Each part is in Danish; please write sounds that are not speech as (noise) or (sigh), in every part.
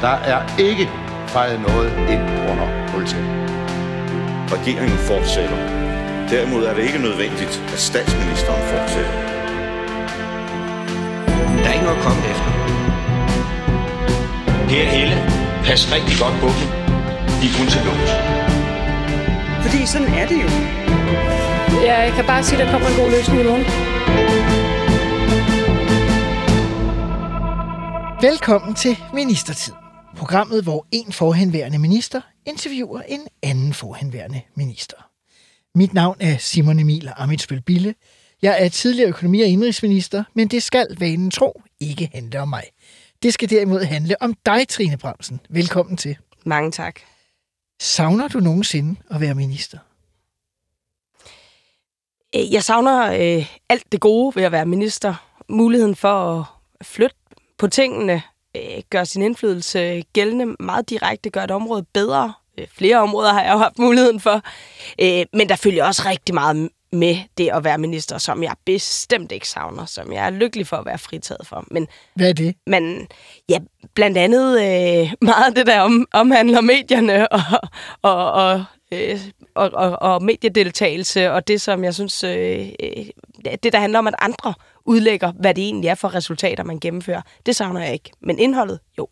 Der er ikke fejret noget ind under politiet. Regeringen fortsætter. Derimod er det ikke nødvendigt, at statsministeren fortsætter. Der er ikke noget at komme efter. Per Helle, pas rigtig godt på dem. De er kun til lås. Fordi sådan er det jo. Ja, jeg kan bare sige, at der kommer en god løsning i morgen. Velkommen til Ministertid. Programmet, hvor en forhenværende minister interviewer en anden forhenværende minister. Mit navn er Simon Emil Amitsbøl Bille. Jeg er tidligere økonomi- og indrigsminister, men det skal vanen tro ikke handle om mig. Det skal derimod handle om dig, Trine Bremsen. Velkommen til. Mange tak. Savner du nogensinde at være minister? Øh, Jeg savner øh, alt det gode ved at være minister. Muligheden for at flytte på tingene, øh, gøre sin indflydelse gældende meget direkte, gøre et område bedre. Øh, flere områder har jeg jo haft muligheden for. Øh, men der følger også rigtig meget med det at være minister, som jeg bestemt ikke savner, som jeg er lykkelig for at være fritaget for. Men Hvad er det? men ja, blandt andet øh, meget af det, der om, omhandler medierne (laughs) og, og, og, øh, og, og, og mediedeltagelse, og det, som jeg synes, øh, øh, det, der handler om, at andre udlægger, hvad det egentlig er for resultater, man gennemfører, det savner jeg ikke. Men indholdet, jo.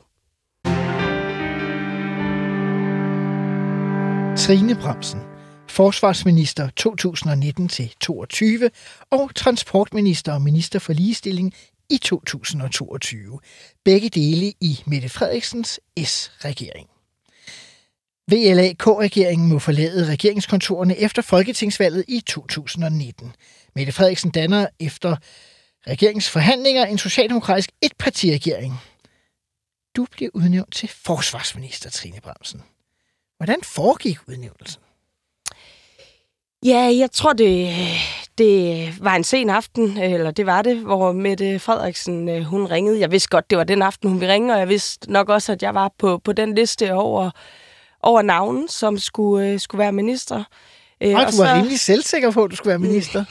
Trine Bremsen, forsvarsminister 2019-22 og transportminister og minister for ligestilling i 2022. Begge dele i Mette Frederiksens S-regering. VLAK-regeringen må forlade regeringskontorerne efter folketingsvalget i 2019. Mette Frederiksen danner efter regeringsforhandlinger en socialdemokratisk etpartiregering. Du bliver udnævnt til forsvarsminister, Trine Bremsen. Hvordan foregik udnævnelsen? Ja, jeg tror, det, det var en sen aften, eller det var det, hvor Mette Frederiksen øh, hun ringede. Jeg vidste godt, det var den aften, hun ville ringe, og jeg vidste nok også, at jeg var på, på den liste over, over navnen, som skulle, øh, skulle være minister. Øh, Og du var rimelig selvsikker på, at du skulle være minister.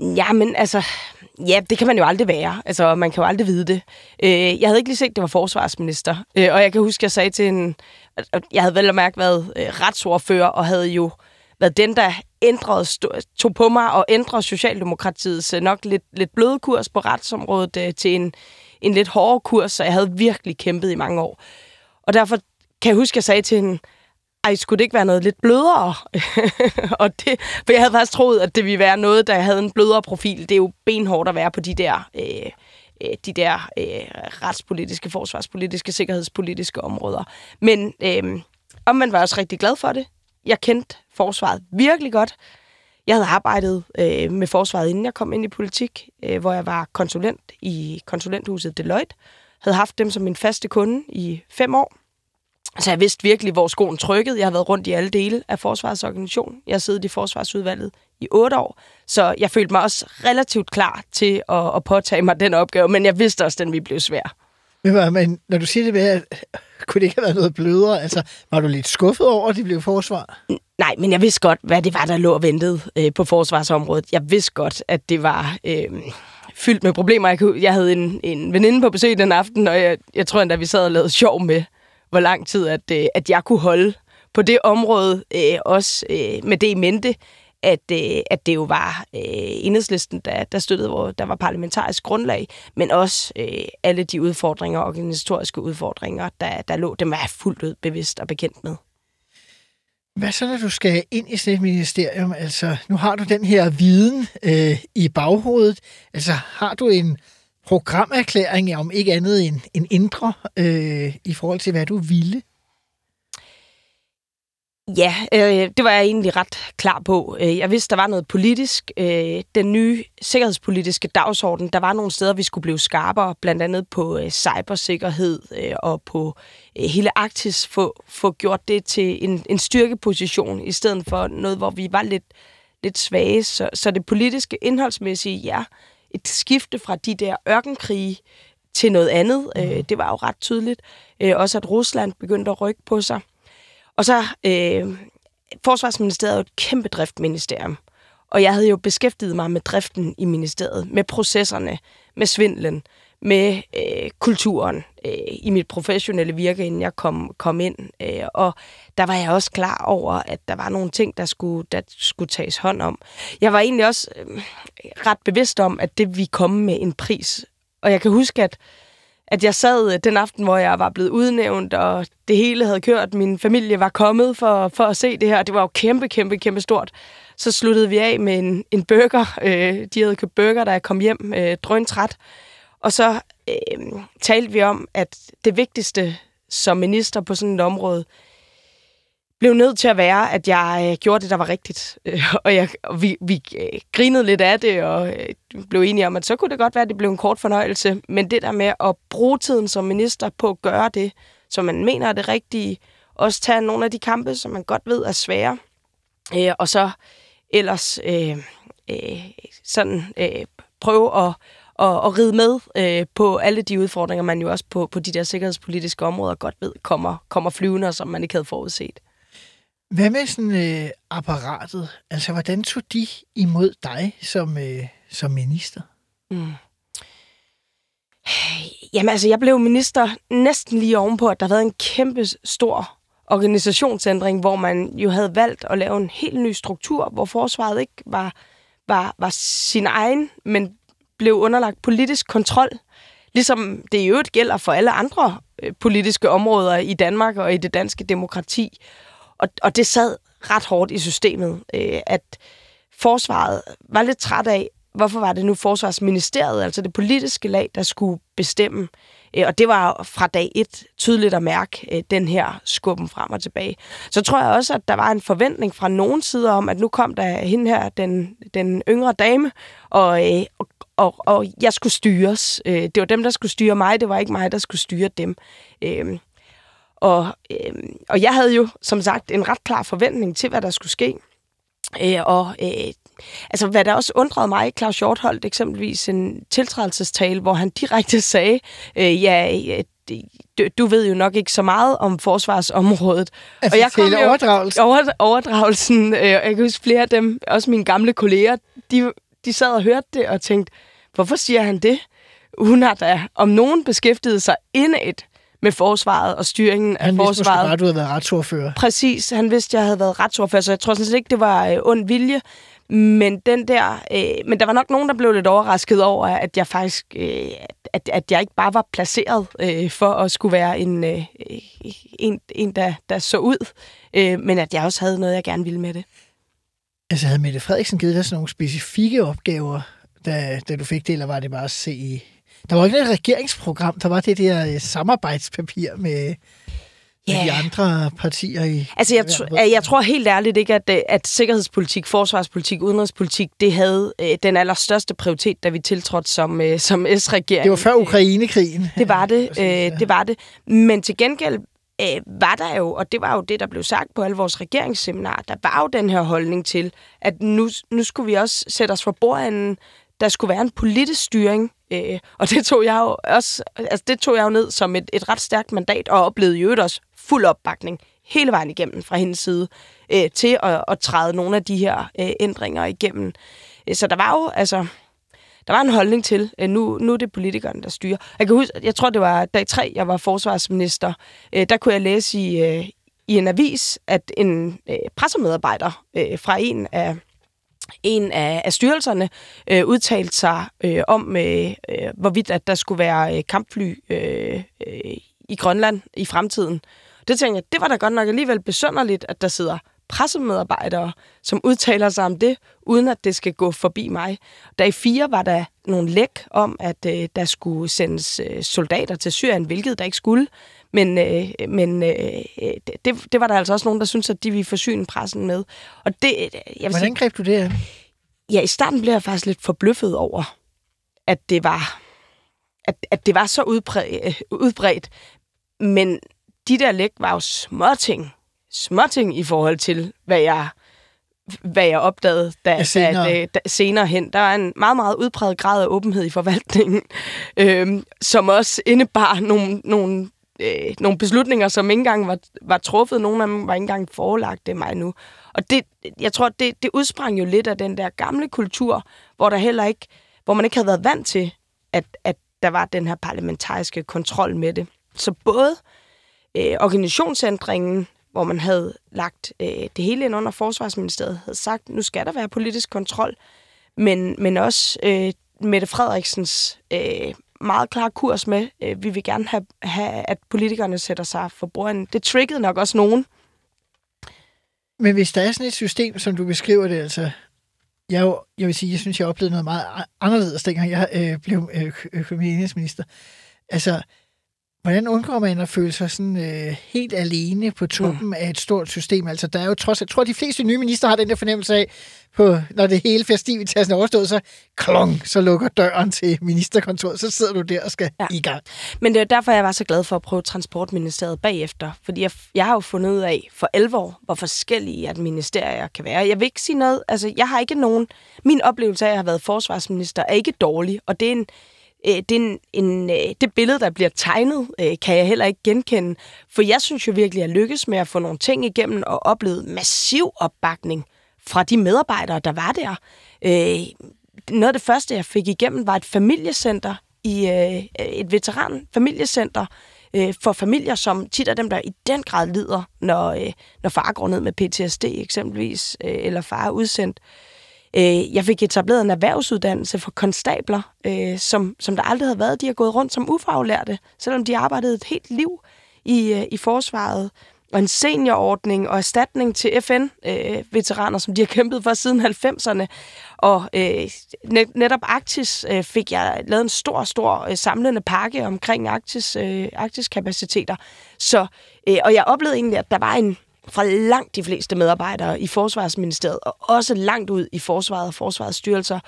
Ja, men altså... Ja, det kan man jo aldrig være. Altså, man kan jo aldrig vide det. Øh, jeg havde ikke lige set, at det var forsvarsminister. Øh, og jeg kan huske, at jeg sagde til en... Jeg havde vel og mærke været øh, retsordfører, og havde jo været den, der ændrede, tog på mig og ændrede Socialdemokratiets øh, nok lidt, lidt bløde kurs på retsområdet øh, til en, en lidt hårdere kurs, så jeg havde virkelig kæmpet i mange år. Og derfor kan jeg huske, at jeg sagde til hende, ej, skulle det ikke være noget lidt blødere? (laughs) og det, for jeg havde faktisk troet, at det ville være noget, der havde en blødere profil. Det er jo benhårdt at være på de der, øh, øh, de der øh, retspolitiske, forsvarspolitiske, sikkerhedspolitiske områder. Men øh, omvendt var jeg også rigtig glad for det. Jeg kendte forsvaret virkelig godt. Jeg havde arbejdet øh, med forsvaret, inden jeg kom ind i politik, øh, hvor jeg var konsulent i konsulenthuset Deloitte. Havde haft dem som min faste kunde i fem år. Så jeg vidste virkelig, hvor skoen trykkede. Jeg har været rundt i alle dele af forsvarets organisation. Jeg har siddet i forsvarsudvalget i otte år. Så jeg følte mig også relativt klar til at, at påtage mig den opgave, men jeg vidste også, at den ville blive svær. Men, når du siger det med, at (laughs) kunne det ikke have været noget blødere? Altså, var du lidt skuffet over, at de blev forsvar? Nej, men jeg vidste godt, hvad det var, der lå og ventede øh, på forsvarsområdet. Jeg vidste godt, at det var øh, fyldt med problemer. Jeg, kunne, jeg havde en, en veninde på besøg den aften, og jeg, jeg tror endda, vi sad og lavede sjov med, hvor lang tid, at, øh, at jeg kunne holde på det område, øh, også øh, med det i mente, at, øh, at det jo var øh, enhedslisten, der, der støttede, hvor der var parlamentarisk grundlag, men også øh, alle de udfordringer, organisatoriske udfordringer, der, der lå, dem var jeg fuldt ud bevidst og bekendt med. Hvad så, når du skal ind i sådan et ministerium? Altså, nu har du den her viden øh, i baghovedet. Altså, har du en programerklæring om ikke andet end en indre øh, i forhold til, hvad du ville? Ja, øh, det var jeg egentlig ret klar på. Øh, jeg vidste, der var noget politisk. Øh, den nye sikkerhedspolitiske dagsorden, der var nogle steder, vi skulle blive skarpere, blandt andet på øh, cybersikkerhed øh, og på øh, hele Arktis, få, få gjort det til en, en styrkeposition, i stedet for noget, hvor vi var lidt, lidt svage. Så, så det politiske indholdsmæssige, ja, et skifte fra de der ørkenkrige til noget andet, øh, det var jo ret tydeligt. Øh, også at Rusland begyndte at rykke på sig. Og så, øh, Forsvarsministeriet er jo et kæmpe driftministerium. Og jeg havde jo beskæftiget mig med driften i ministeriet, med processerne, med svindlen, med øh, kulturen øh, i mit professionelle virke, inden jeg kom, kom ind. Øh, og der var jeg også klar over, at der var nogle ting, der skulle, der skulle tages hånd om. Jeg var egentlig også øh, ret bevidst om, at det vi komme med en pris. Og jeg kan huske, at at jeg sad øh, den aften, hvor jeg var blevet udnævnt, og det hele havde kørt. Min familie var kommet for, for at se det her. Det var jo kæmpe, kæmpe, kæmpe stort. Så sluttede vi af med en, en burger. Øh, de havde købt burger, da jeg kom hjem, øh, drøntræt. Og så øh, talte vi om, at det vigtigste som minister på sådan et område, blev nødt til at være, at jeg øh, gjorde det, der var rigtigt. Øh, og, jeg, og vi, vi øh, grinede lidt af det, og øh, blev enige om, at så kunne det godt være, at det blev en kort fornøjelse. Men det der med at bruge tiden som minister på at gøre det, som man mener er det rigtige, også tage nogle af de kampe, som man godt ved er svære, øh, og så ellers øh, øh, sådan øh, prøve at, at, at ride med øh, på alle de udfordringer, man jo også på, på de der sikkerhedspolitiske områder godt ved kommer, kommer flyvende, som man ikke havde forudset. Hvad med sådan øh, apparatet? Altså, hvordan tog de imod dig som, øh, som minister? Mm. Jamen altså, jeg blev minister næsten lige ovenpå, at der havde været en kæmpe stor organisationsændring, hvor man jo havde valgt at lave en helt ny struktur, hvor forsvaret ikke var, var, var sin egen, men blev underlagt politisk kontrol. Ligesom det i øvrigt gælder for alle andre øh, politiske områder i Danmark og i det danske demokrati. Og, og det sad ret hårdt i systemet, øh, at forsvaret var lidt træt af, hvorfor var det nu forsvarsministeriet, altså det politiske lag, der skulle bestemme. Øh, og det var fra dag et tydeligt at mærke øh, den her skubben frem og tilbage. Så tror jeg også, at der var en forventning fra nogen sider om, at nu kom der hende her, den, den yngre dame, og, øh, og, og, og jeg skulle styres. Det var dem, der skulle styre mig, det var ikke mig, der skulle styre dem. Og, og jeg havde jo, som sagt, en ret klar forventning til, hvad der skulle ske. Øh, og øh, altså, hvad der også undrede mig, Claus Hjort holdt eksempelvis en tiltrædelsestale, hvor han direkte (laughs) sagde, øh, ja, du, du ved jo nok ikke så meget om forsvarsområdet. Altså, og jeg kom jo, overdragelsen? Over, overdragelsen, øh, jeg kan huske flere af dem, også mine gamle kolleger, de, de sad og hørte det og tænkte, hvorfor siger han det? Hun har da om nogen beskæftiget sig indet med forsvaret og styringen han af forsvaret. Han vidste du havde været retsordfører. Præcis, han vidste, jeg havde været retsordfører, så jeg tror sådan set ikke, det var øh, ond vilje. Men, den der, øh, men der var nok nogen, der blev lidt overrasket over, at jeg faktisk øh, at, at jeg ikke bare var placeret øh, for at skulle være en, øh, en, en der, der så ud, øh, men at jeg også havde noget, jeg gerne ville med det. Altså havde Mette Frederiksen givet dig sådan nogle specifikke opgaver, da, da du fik det, eller var det bare at se der var ikke et regeringsprogram, der var det der øh, samarbejdspapir med, yeah. de andre partier i... Altså, jeg, tr- jeg tror helt ærligt ikke, at, øh, at sikkerhedspolitik, forsvarspolitik, udenrigspolitik, det havde øh, den allerstørste prioritet, da vi tiltrådte som, øh, som S-regering. Det var før Ukrainekrigen. Det var det, (laughs) øh, det var det. Men til gengæld øh, var der jo, og det var jo det, der blev sagt på alle vores regeringsseminarer, der var jo den her holdning til, at nu, nu skulle vi også sætte os for bordenden, der skulle være en politisk styring Øh, og det tog jeg jo også, altså det tog jeg jo ned som et, et ret stærkt mandat, og oplevede jo også fuld opbakning hele vejen igennem fra hendes side øh, til at, at træde nogle af de her øh, ændringer igennem. Øh, så der var jo, altså, der var en holdning til, øh, nu, nu er det politikerne, der styrer. Jeg kan huske, jeg tror, det var dag tre, jeg var forsvarsminister. Øh, der kunne jeg læse i, øh, i en avis, at en øh, pressemedarbejder øh, fra en af en af, af styrelserne øh, udtalte sig øh, om, øh, øh, hvorvidt at der skulle være øh, kampfly øh, øh, i Grønland i fremtiden. Det tænkte jeg, det var da godt nok alligevel besønderligt, at der sidder pressemedarbejdere, som udtaler sig om det, uden at det skal gå forbi mig. Da i fire var der nogle læk om, at øh, der skulle sendes øh, soldater til Syrien, hvilket der ikke skulle. Men, øh, men øh, det, det var der altså også nogen, der synes at de ville forsyne pressen med. Og det, jeg vil Hvordan greb du det Ja, i starten blev jeg faktisk lidt forbløffet over, at det var, at, at det var så udbredt, øh, udbredt. Men de der læk var jo småting. Småting i forhold til, hvad jeg hvad jeg opdagede da, senere. Da, da, senere hen. Der var en meget, meget udpræget grad af åbenhed i forvaltningen, (laughs) øhm, som også indebar nogle, nogle øh, nogle beslutninger, som ikke engang var, var truffet. Nogle af dem var ikke engang forelagt det mig nu. Og det, jeg tror, det, det udsprang jo lidt af den der gamle kultur, hvor der heller ikke, hvor man ikke havde været vant til, at, at der var den her parlamentariske kontrol med det. Så både øh, organisationsændringen, hvor man havde lagt øh, det hele ind under Forsvarsministeriet, havde sagt, nu skal der være politisk kontrol, men, men også øh, Mette Frederiksens øh, meget klar kurs med, øh, vi vil gerne have, have, at politikerne sætter sig for bordet. Det triggede nok også nogen. Men hvis der er sådan et system, som du beskriver det, altså, jeg, jo, jeg vil sige, jeg synes, jeg oplevede noget meget anderledes, dengang jeg øh, blev øh, økonomiminister. Altså, Hvordan undgår man at føle sig sådan øh, helt alene på toppen mm. af et stort system? Altså, der er jo trods, jeg tror, de fleste nye minister har den der fornemmelse af, på, når det hele festivitasen er overstået, så klong, så lukker døren til ministerkontoret, så sidder du der og skal ja. i gang. Men det er derfor, jeg var så glad for at prøve transportministeriet bagefter, fordi jeg, jeg har jo fundet ud af for alvor, hvor forskellige at ministerier kan være. Jeg vil ikke sige noget, altså jeg har ikke nogen, min oplevelse af at have været forsvarsminister er ikke dårlig, og det er en, øh, det, en, en, øh, det billede, der bliver tegnet, øh, kan jeg heller ikke genkende. For jeg synes jo virkelig, at jeg lykkes med at få nogle ting igennem og oplevede massiv opbakning fra de medarbejdere, der var der. Øh, noget af det første, jeg fik igennem, var et familiecenter i øh, et veteran familiecenter øh, for familier, som tit er dem, der i den grad lider, når, øh, når far går ned med PTSD eksempelvis, øh, eller far er udsendt. Øh, Øh, jeg fik etableret en erhvervsuddannelse for konstabler, øh, som, som der aldrig havde været. De har gået rundt som ufaglærte, selvom de arbejdede et helt liv i, øh, i forsvaret. Og en seniorordning og erstatning til FN-veteraner, øh, som de har kæmpet for siden 90'erne. Og øh, net, netop Arktis øh, fik jeg lavet en stor, stor øh, samlende pakke omkring Arktis, øh, Arktis kapaciteter. Så, øh, og jeg oplevede egentlig, at der var en, fra langt de fleste medarbejdere i Forsvarsministeriet, og også langt ud i Forsvaret og Forsvarets styrelser,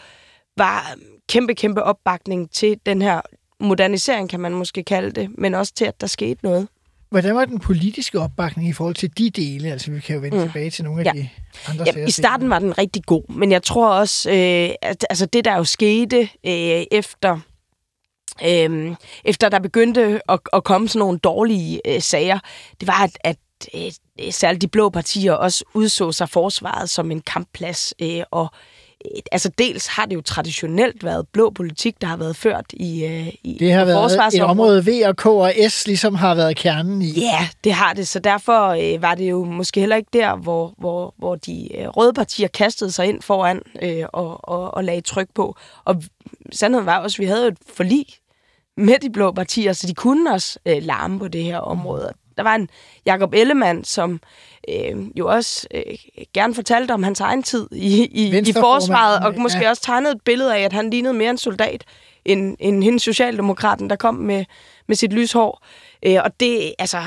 var kæmpe, kæmpe opbakning til den her modernisering, kan man måske kalde det, men også til, at der skete noget. Hvordan var den politiske opbakning i forhold til de dele? Altså, vi kan jo vende mm. tilbage til nogle af ja. de andre ja, I starten var den rigtig god, men jeg tror også, øh, at altså, det der jo skete øh, efter øh, efter der begyndte at, at komme sådan nogle dårlige øh, sager, det var, at, at øh, særligt de blå partier også udså sig forsvaret som en kampplads, øh, og øh, altså dels har det jo traditionelt været blå politik, der har været ført i, øh, i Det har været et område, V og K og S ligesom har været kernen i. Ja, det har det, så derfor øh, var det jo måske heller ikke der, hvor, hvor, hvor de øh, røde partier kastede sig ind foran øh, og, og, og lagde tryk på. Og sandheden var også, at vi havde et forlig med de blå partier, så de kunne også øh, larme på det her område. Der var en Jakob Ellemann, som øh, jo også øh, gerne fortalte om hans egen tid i, i, i forsvaret, og måske ja. også tegnede et billede af, at han lignede mere en soldat, end, end hendes socialdemokraten, der kom med, med sit lyshår. Øh, og det, altså,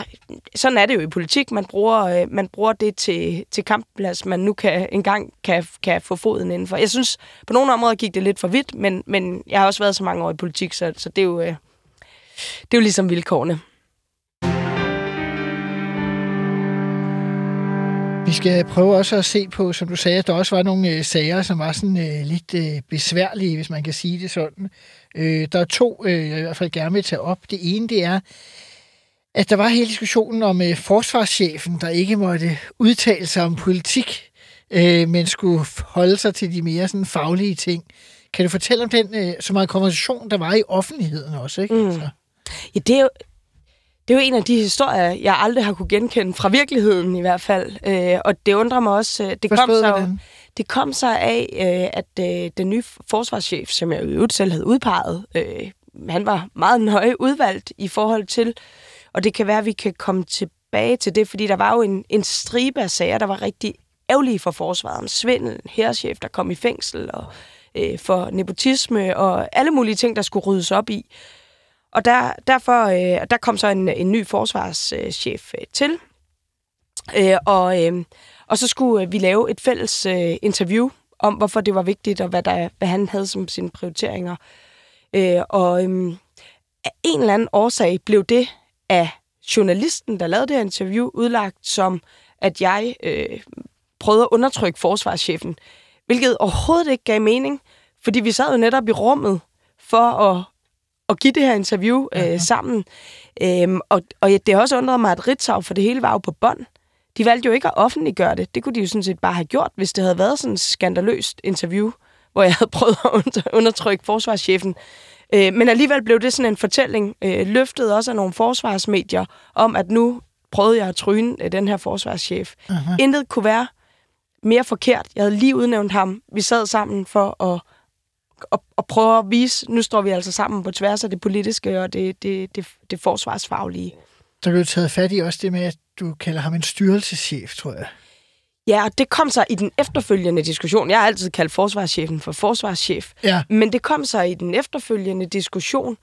sådan er det jo i politik. Man bruger, øh, man bruger det til, til kampplads, man nu kan, engang kan, kan få foden indenfor. Jeg synes, på nogle områder gik det lidt for vidt, men, men jeg har også været så mange år i politik, så, så det, er jo, øh, det er jo ligesom vilkårene. Vi skal prøve også at se på, som du sagde, at der også var nogle øh, sager, som var sådan øh, lidt øh, besværlige, hvis man kan sige det sådan. Øh, der er to, øh, jeg i hvert fald gerne vil tage op. Det ene, det er, at der var hele diskussionen om øh, forsvarschefen, der ikke måtte udtale sig om politik, øh, men skulle holde sig til de mere sådan, faglige ting. Kan du fortælle om den øh, så meget konversation, der var i offentligheden også? Ikke? Mm. Altså. Ja, det er jo, det er jo en af de historier, jeg aldrig har kunne genkende fra virkeligheden i hvert fald. Øh, og det undrer mig også. Øh, det kom så, det kom så af, øh, at øh, den nye forsvarschef, som jeg jo selv havde udpeget, øh, han var meget nøje udvalgt i forhold til, og det kan være, at vi kan komme tilbage til det, fordi der var jo en, en stribe af sager, der var rigtig ærgerlige for forsvaret svindel, en herrechef, der kom i fængsel, og øh, for nepotisme, og alle mulige ting, der skulle ryddes op i. Og der, derfor øh, der kom så en, en ny forsvarschef øh, til, øh, og, øh, og så skulle øh, vi lave et fælles øh, interview om, hvorfor det var vigtigt, og hvad, der, hvad han havde som sine prioriteringer. Øh, og øh, af en eller anden årsag blev det af journalisten, der lavede det her interview, udlagt som, at jeg øh, prøvede at undertrykke forsvarschefen, hvilket overhovedet ikke gav mening, fordi vi sad jo netop i rummet for at at give det her interview øh, sammen. Øhm, og, og det har også undret mig, at Ritzau, for det hele var jo på bånd. De valgte jo ikke at offentliggøre det. Det kunne de jo sådan set bare have gjort, hvis det havde været sådan et skandaløst interview, hvor jeg (laughs) havde prøvet at undertrykke forsvarschefen. Øh, men alligevel blev det sådan en fortælling, øh, løftet også af nogle forsvarsmedier, om at nu prøvede jeg at tryne øh, den her forsvarschef. Uh-huh. Intet kunne være mere forkert. Jeg havde lige udnævnt ham. Vi sad sammen for at, at, at prøve at vise, nu står vi altså sammen på tværs af det politiske og det, det, det, det forsvarsfaglige. Der blev taget fat i også det med, at du kalder ham en styrelseschef, tror jeg. Ja, og det kom så i den efterfølgende diskussion. Jeg har altid kaldt forsvarschefen for forsvarschef. Ja. Men det kom så i den efterfølgende diskussion,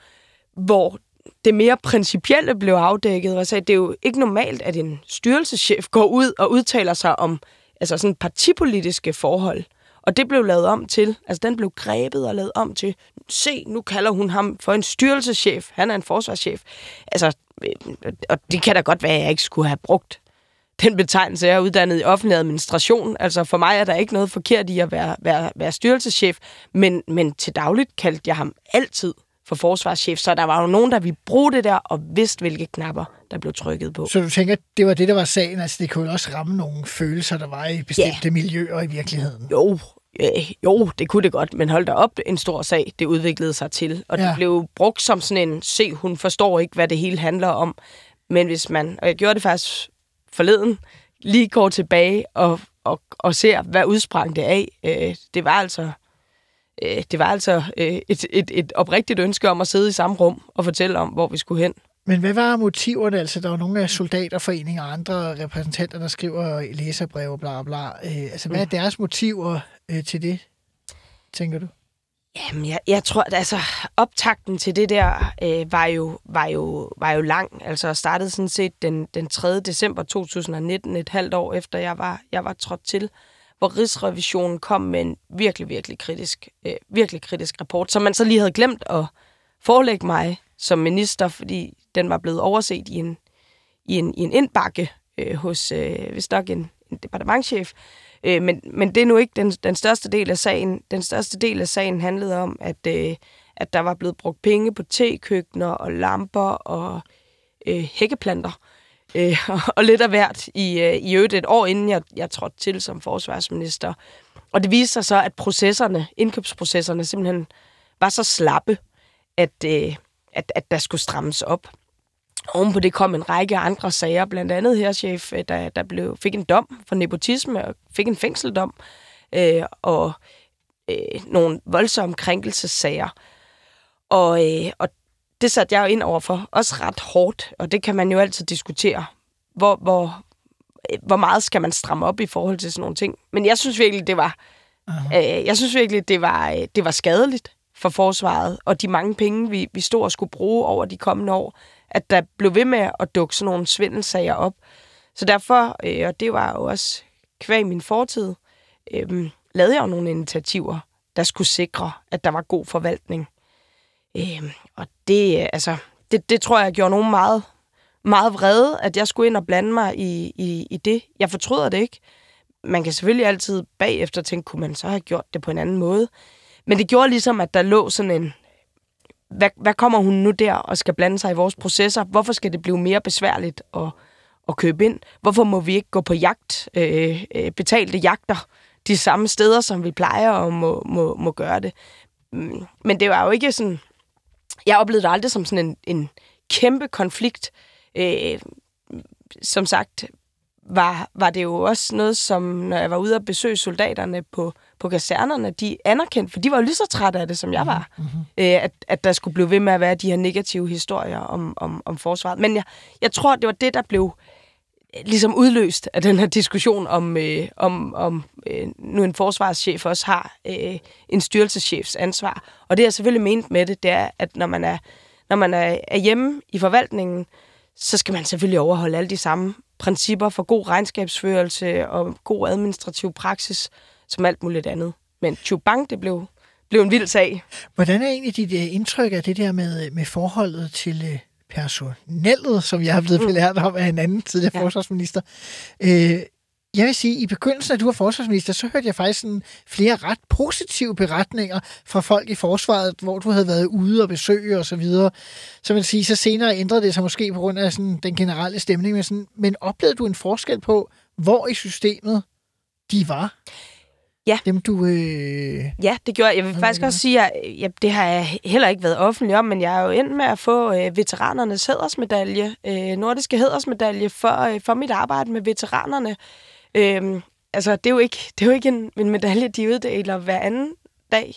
hvor det mere principielle blev afdækket. Og jeg sagde, det er jo ikke normalt, at en styrelseschef går ud og udtaler sig om altså sådan partipolitiske forhold. Og det blev lavet om til, altså den blev grebet og lavet om til, se, nu kalder hun ham for en styrelseschef. Han er en forsvarschef. Altså, øh, og det kan da godt være, at jeg ikke skulle have brugt den betegnelse. Jeg er uddannet i offentlig administration. Altså for mig er der ikke noget forkert i at være, være, være styrelseschef, men, men til dagligt kaldte jeg ham altid for forsvarschef, så der var jo nogen, der ville bruge det der og vidste, hvilke knapper, der blev trykket på. Så du tænker, det var det, der var sagen? Altså det kunne jo også ramme nogle følelser, der var i bestemte ja. miljøer i virkeligheden. Jo, øh, jo, det kunne det godt, men hold da op, en stor sag, det udviklede sig til. Og ja. det blev brugt som sådan en, se, hun forstår ikke, hvad det hele handler om. Men hvis man, og jeg gjorde det faktisk forleden, lige går tilbage og, og, og ser, hvad udsprang det af. Øh, det var altså, øh, det var altså øh, et, et, et oprigtigt ønske om at sidde i samme rum og fortælle om, hvor vi skulle hen. Men hvad var motiverne? Altså, der var nogle af soldaterforeninger og andre repræsentanter, der skriver læserbreve, bla bla. Øh, altså, hvad er deres motiver øh, til det, tænker du? Jamen, jeg, jeg tror, at altså, optakten til det der øh, var, jo, var, jo, var jo lang. Altså, startede sådan set den, den 3. december 2019, et halvt år efter jeg var, jeg var trådt til, hvor Rigsrevisionen kom med en virkelig, virkelig kritisk, øh, virkelig kritisk rapport, som man så lige havde glemt at forelægge mig som minister, fordi den var blevet overset i en, i en, i en indbakke øh, hos, øh, hvis nok en, en departementchef. Øh, Øh, men, men det er nu ikke den, den største del af sagen. Den største del af sagen handlede om, at, øh, at der var blevet brugt penge på tekøkkener og lamper og øh, hækkeplanter. Øh, (laughs) og lidt af hvert i, øh, i øvrigt et år inden jeg, jeg trådte til som forsvarsminister. Og det viste sig så, at processerne, indkøbsprocesserne simpelthen var så slappe, at, øh, at, at der skulle strammes op. Ovenpå det kom en række andre sager, blandt andet her chef, øh, der, der blev, fik en dom for nepotisme og fik en fængseldom, øh, og øh, nogle voldsomme krænkelsessager. Og, øh, og det satte jeg jo ind over for, også ret hårdt, og det kan man jo altid diskutere. Hvor, hvor, øh, hvor meget skal man stramme op i forhold til sådan nogle ting? Men jeg synes virkelig, det var, øh, jeg synes virkelig, det var, øh, det var skadeligt for forsvaret, og de mange penge, vi, vi stod og skulle bruge over de kommende år, at der blev ved med at dukke sådan nogle svindelsager op. Så derfor, øh, og det var jo også kvæg min fortid, øh, lavede jeg jo nogle initiativer, der skulle sikre, at der var god forvaltning. Øh, og det, øh, altså, det, det tror jeg gjorde nogen meget, meget vrede, at jeg skulle ind og blande mig i, i, i det. Jeg fortryder det ikke. Man kan selvfølgelig altid bagefter tænke, kunne man så have gjort det på en anden måde? Men det gjorde ligesom, at der lå sådan en, hvad, hvad kommer hun nu der og skal blande sig i vores processer? Hvorfor skal det blive mere besværligt at, at købe ind? Hvorfor må vi ikke gå på jagt, øh, øh betalte jagter de samme steder, som vi plejer og må, må, må gøre det? Mm, men det var jo ikke sådan... Jeg oplevede det aldrig som sådan en, en kæmpe konflikt. Øh, som sagt, var, var det jo også noget, som når jeg var ude og besøge soldaterne på, på kasernerne, de anerkendte, for de var jo lige så trætte af det, som jeg var, mm-hmm. øh, at, at der skulle blive ved med at være de her negative historier om, om, om forsvaret. Men jeg, jeg tror, det var det, der blev øh, ligesom udløst af den her diskussion om, øh, om, om øh, nu en forsvarschef også har øh, en styrelseschefs ansvar. Og det jeg selvfølgelig ment med det, det er, at når man er, når man er, er hjemme i forvaltningen, så skal man selvfølgelig overholde alle de samme principper for god regnskabsførelse og god administrativ praksis, som alt muligt andet. Men Chubang, det blev, blev en vild sag. Hvordan er egentlig dit uh, indtryk af det der med, med forholdet til uh, personellet, som jeg har blevet mm. belært om af en anden tidligere ja. forsvarsminister? Uh, jeg vil sige, at i begyndelsen, at du var forsvarsminister, så hørte jeg faktisk sådan flere ret positive beretninger fra folk i forsvaret, hvor du havde været ude og besøge og så videre. Så vil sige, så senere ændrede det sig måske på grund af sådan den generelle stemning. Men, sådan, men oplevede du en forskel på, hvor i systemet de var? Ja. Dem du... Øh... Ja, det gjorde jeg. Jeg vil faktisk også sige, at ja, det har jeg heller ikke været offentlig om, men jeg er jo endt med at få øh, veteranernes hædersmedalje, øh, nordiske hædersmedalje for, øh, for mit arbejde med veteranerne. Øh, altså, det er jo ikke, det er jo ikke en, en medalje, de uddeler hver anden dag.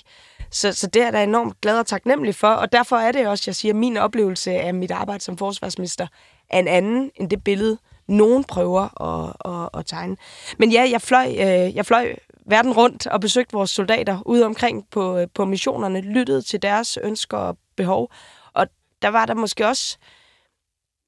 Så, så det er jeg da enormt glad og taknemmelig for, og derfor er det også, jeg siger, at min oplevelse af mit arbejde som forsvarsminister er en anden end det billede, nogen prøver at, at, at tegne. Men ja, jeg fløj, øh, jeg fløj verden rundt og besøgt vores soldater ude omkring på, øh, på missionerne, lyttede til deres ønsker og behov. Og der var der måske også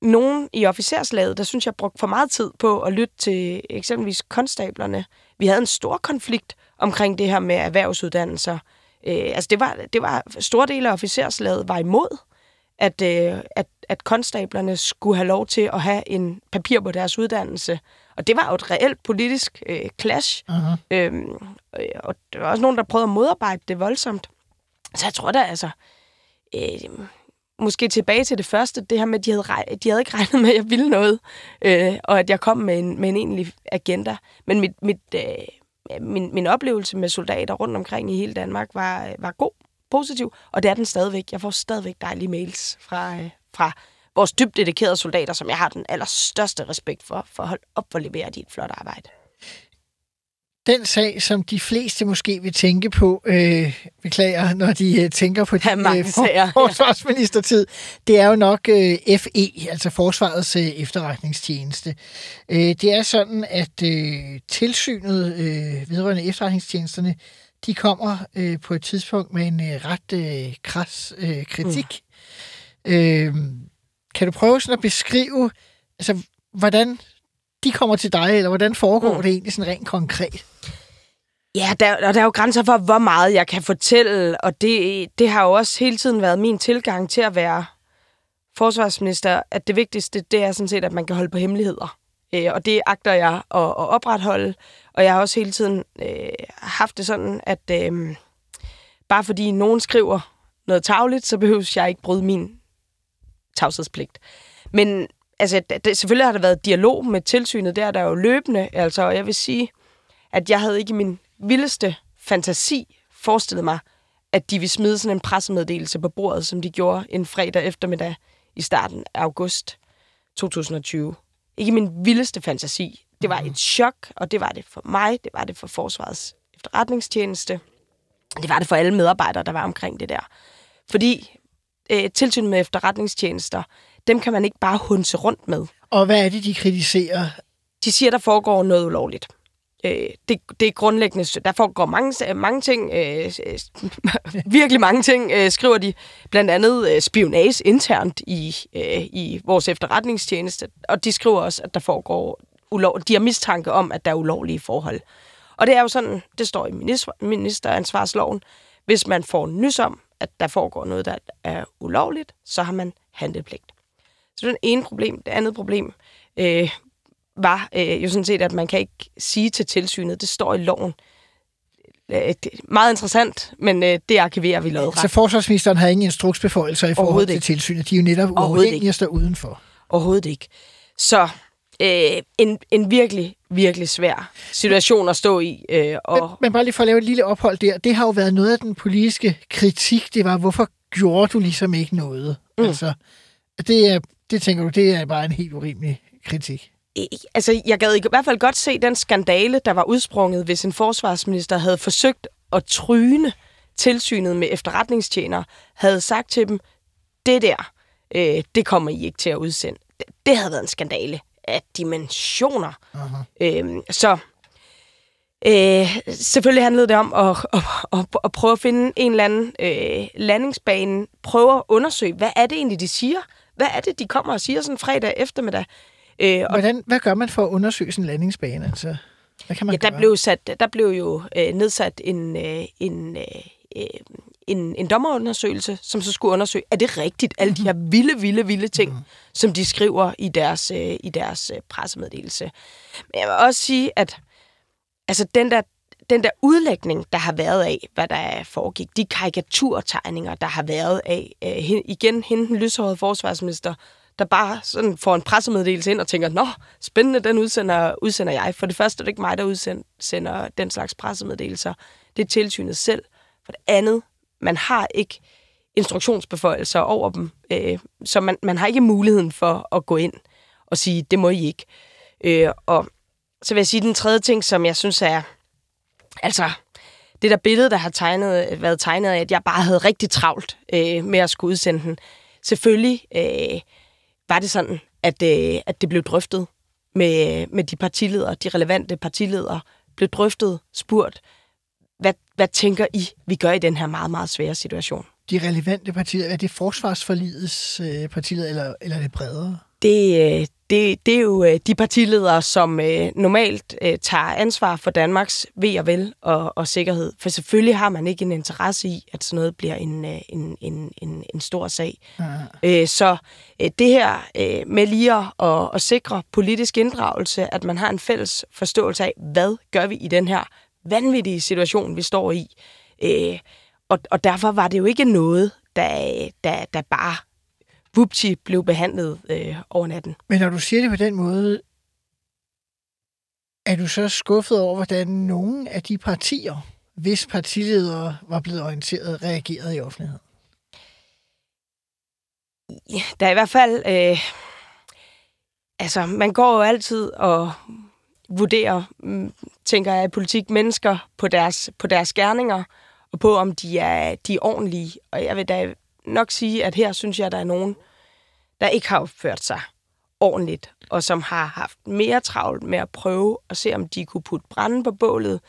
nogen i officerslaget, der synes jeg brugte for meget tid på at lytte til eksempelvis konstablerne. Vi havde en stor konflikt omkring det her med erhvervsuddannelser. Øh, altså det var, det var store dele af officerslaget var imod, at, øh, at, at konstablerne skulle have lov til at have en papir på deres uddannelse. Og det var jo et reelt politisk øh, clash. Uh-huh. Øhm, øh, og der var også nogen, der prøvede at modarbejde det voldsomt. Så jeg tror da altså... Øh, måske tilbage til det første, det her med, at de havde, rej- de havde ikke regnet med, at jeg ville noget, øh, og at jeg kom med en, med en egentlig agenda. Men mit, mit, øh, min, min oplevelse med soldater rundt omkring i hele Danmark var, var god, positiv, og det er den stadigvæk. Jeg får stadigvæk dejlige mails fra, øh, fra vores dybt dedikerede soldater, som jeg har den allerstørste respekt for, for at holde op og levere de et flot arbejde. Den sag, som de fleste måske vil tænke på, øh, beklager, når de øh, tænker på Ja, din øh, sager, ja. for, forsvarsministertid, det er jo nok øh, FE, altså Forsvarets øh, efterretningstjeneste. Øh, det er sådan, at øh, tilsynet øh, vedrørende efterretningstjenesterne, de kommer øh, på et tidspunkt med en øh, ret øh, kras øh, kritik. Mm. Øh, kan du prøve sådan at beskrive, altså, hvordan de kommer til dig, eller hvordan foregår mm. det egentlig sådan rent konkret? Ja, der, og der er jo grænser for, hvor meget jeg kan fortælle, og det, det har jo også hele tiden været min tilgang til at være forsvarsminister, at det vigtigste, det er sådan set, at man kan holde på hemmeligheder. Øh, og det agter jeg at, at opretholde, og jeg har også hele tiden øh, haft det sådan, at øh, bare fordi nogen skriver noget tavligt, så behøver jeg ikke bryde min tavshedspligt. Men altså, det, selvfølgelig har der været dialog med tilsynet, der er der jo løbende, altså, og jeg vil sige, at jeg havde ikke i min vildeste fantasi forestillet mig, at de ville smide sådan en pressemeddelelse på bordet, som de gjorde en fredag eftermiddag i starten af august 2020. Ikke i min vildeste fantasi. Det var et chok, og det var det for mig, det var det for Forsvarets efterretningstjeneste, det var det for alle medarbejdere, der var omkring det der. Fordi øh, tilsyn med efterretningstjenester, dem kan man ikke bare hunse rundt med. Og hvad er det, de kritiserer? De siger, der foregår noget ulovligt. Øh, det, det er grundlæggende. Der foregår mange, mange ting, øh, (laughs) virkelig mange ting, øh, skriver de. Blandt andet øh, spionage internt i, øh, i vores efterretningstjeneste. Og de skriver også, at der foregår ulov, de har mistanke om, at der er ulovlige forhold. Og det er jo sådan, det står i minister, ministeransvarsloven. Hvis man får nys om, at der foregår noget, der er ulovligt, så har man handlepligt. Så det er den ene problem. Det andet problem øh, var øh, jo sådan set, at man kan ikke sige til tilsynet, det står i loven. Øh, det er meget interessant, men øh, det arkiverer vi lodret. Så forsvarsministeren har ingen instruksbeføjelser i forhold til tilsynet. De er jo netop uafhængige at stå udenfor. Overhovedet ikke. Så øh, en, en virkelig, virkelig svær situation at stå i. Øh, og... men, men bare lige for at lave et lille ophold der. Det har jo været noget af den politiske kritik. Det var, hvorfor gjorde du ligesom ikke noget? Mm. Altså, det, er, det tænker du, det er bare en helt urimelig kritik. Altså, jeg gad i hvert fald godt se den skandale, der var udsprunget, hvis en forsvarsminister havde forsøgt at tryne tilsynet med efterretningstjenere, havde sagt til dem, det der, øh, det kommer I ikke til at udsende. Det, det havde været en skandale af dimensioner. Uh-huh. Øh, så øh, selvfølgelig handlede det om at, at, at, at prøve at finde en eller anden øh, landingsbane, prøve at undersøge, hvad er det egentlig, de siger? Hvad er det, de kommer og siger sådan fredag eftermiddag? Øh, og Hvordan, hvad gør man for at undersøge sådan en landingsbane? Altså, hvad kan man ja, der gøre? blev, sat, der blev jo øh, nedsat en, øh, en, øh, en, en dommerundersøgelse, som så skulle undersøge, er det rigtigt, alle de her vilde, vilde, vilde ting, mm. som de skriver i deres, øh, i deres øh, pressemeddelelse. Men jeg vil også sige, at altså, den der den der udlægning, der har været af, hvad der foregik, de karikaturtegninger, der har været af, øh, igen, hende den lyshårede forsvarsminister, der bare sådan får en pressemeddelelse ind og tænker, nå, spændende, den udsender, udsender jeg. For det første er det ikke mig, der udsender den slags pressemeddelelser. Det er tilsynet selv. For det andet, man har ikke instruktionsbeføjelser over dem, øh, så man, man har ikke muligheden for at gå ind og sige, det må I ikke. Øh, og så vil jeg sige, den tredje ting, som jeg synes er, altså, det der billede, der har tegnet, været tegnet af, at jeg bare havde rigtig travlt øh, med at skulle udsende den. Selvfølgelig øh, var det sådan, at, øh, at det blev drøftet med, med de partiledere, de relevante partiledere, blev drøftet, spurgt, hvad, hvad tænker I, vi gør i den her meget, meget svære situation? De relevante partier, er det forsvarsforligets øh, partier, eller, eller er det bredere? Det, øh, det, det er jo øh, de partiledere, som øh, normalt øh, tager ansvar for Danmarks ved og vel og, og sikkerhed. For selvfølgelig har man ikke en interesse i, at sådan noget bliver en, øh, en, en, en, en stor sag. Ja. Øh, så øh, det her øh, med lige at, at, at sikre politisk inddragelse, at man har en fælles forståelse af, hvad gør vi i den her vanvittige situation, vi står i. Øh, og, og derfor var det jo ikke noget, der, der, der bare vupti blev behandlet øh, over natten. Men når du siger det på den måde, er du så skuffet over, hvordan nogle af de partier, hvis partiledere var blevet orienteret, reagerede i offentligheden? Ja, der er i hvert fald... Øh, altså, man går jo altid og vurderer, mm, tænker jeg, i politik mennesker på deres, på deres gerninger, og på, om de er, de er ordentlige. Og jeg vil da nok sige, at her synes jeg, at der er nogen, der ikke har opført sig ordentligt, og som har haft mere travlt med at prøve at se, om de kunne putte branden på bålet,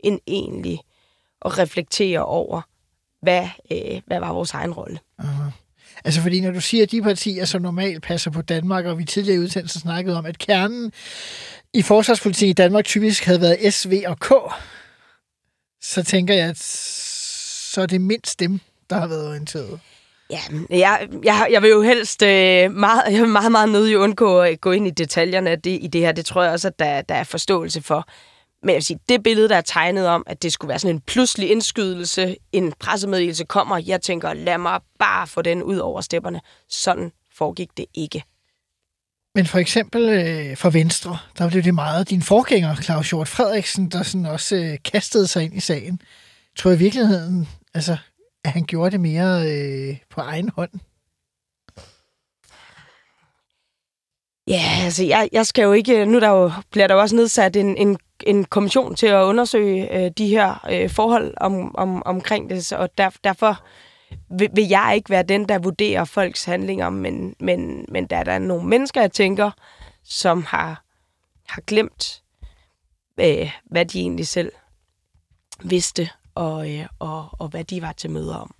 end egentlig at reflektere over, hvad, øh, hvad var vores egen rolle. Altså fordi når du siger, at de partier, som normalt passer på Danmark, og vi tidligere i udsendelsen snakkede om, at kernen i forsvarspolitik i Danmark typisk havde været S, V og K, så tænker jeg, at så er det mindst dem, der har været orienteret. Ja, jeg, jeg, jeg vil jo helst øh, meget, jeg vil meget, meget nødig undgå at gå ind i detaljerne af det, i det her. Det tror jeg også, at der, der er forståelse for. Men jeg vil sige, det billede, der er tegnet om, at det skulle være sådan en pludselig indskydelse, en pressemeddelelse kommer, jeg tænker, lad mig bare få den ud over stepperne. Sådan foregik det ikke. Men for eksempel øh, for Venstre, der blev det meget din forgænger, Claus Hjort Frederiksen, der sådan også øh, kastede sig ind i sagen. Tror jeg i virkeligheden, altså, at han gjorde det mere øh, på egen hånd? Ja, altså, jeg, jeg skal jo ikke... Øh, nu der jo, bliver der jo også nedsat en, en, en kommission til at undersøge øh, de her øh, forhold om, om, omkring det, og der, derfor vil, vil jeg ikke være den, der vurderer folks handlinger, men, men, men der er der nogle mennesker, jeg tænker, som har, har glemt, øh, hvad de egentlig selv vidste, og, øh, og, og hvad de var til møder om.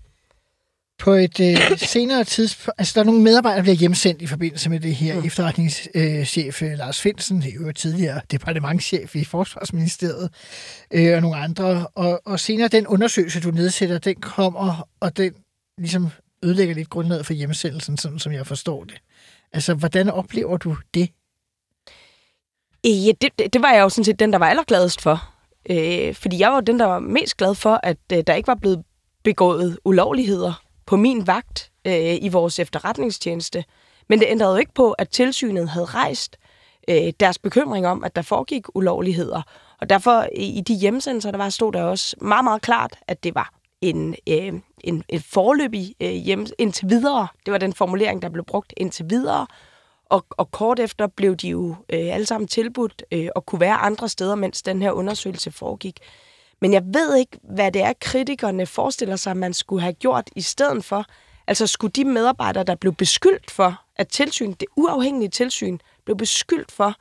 På et øh, senere tidspunkt, altså der er nogle medarbejdere, der bliver hjemsendt i forbindelse med det her. Mm. Efterretningschef øh, Lars Finsen, er jo tidligere departementschef i Forsvarsministeriet, øh, og nogle andre. Og, og senere den undersøgelse, du nedsætter, den kommer, og den ligesom ødelægger lidt grundlaget for hjemsendelsen, sådan som jeg forstår det. Altså, hvordan oplever du det? Øh, ja, det, det, var jeg jo sådan set den, der var allergladest for. Øh, fordi jeg var den, der var mest glad for, at øh, der ikke var blevet begået ulovligheder på min vagt øh, i vores efterretningstjeneste. Men det ændrede jo ikke på, at tilsynet havde rejst øh, deres bekymring om, at der foregik ulovligheder. Og derfor i de hjemsendelser, der var, stod der også meget, meget klart, at det var en, øh, en, en forløbig øh, hjem indtil videre. Det var den formulering, der blev brugt indtil videre. Og, og kort efter blev de jo øh, alle sammen tilbudt øh, at kunne være andre steder, mens den her undersøgelse foregik. Men jeg ved ikke, hvad det er, kritikerne forestiller sig, man skulle have gjort i stedet for. Altså skulle de medarbejdere, der blev beskyldt for, at tilsyn, det uafhængige tilsyn, blev beskyldt for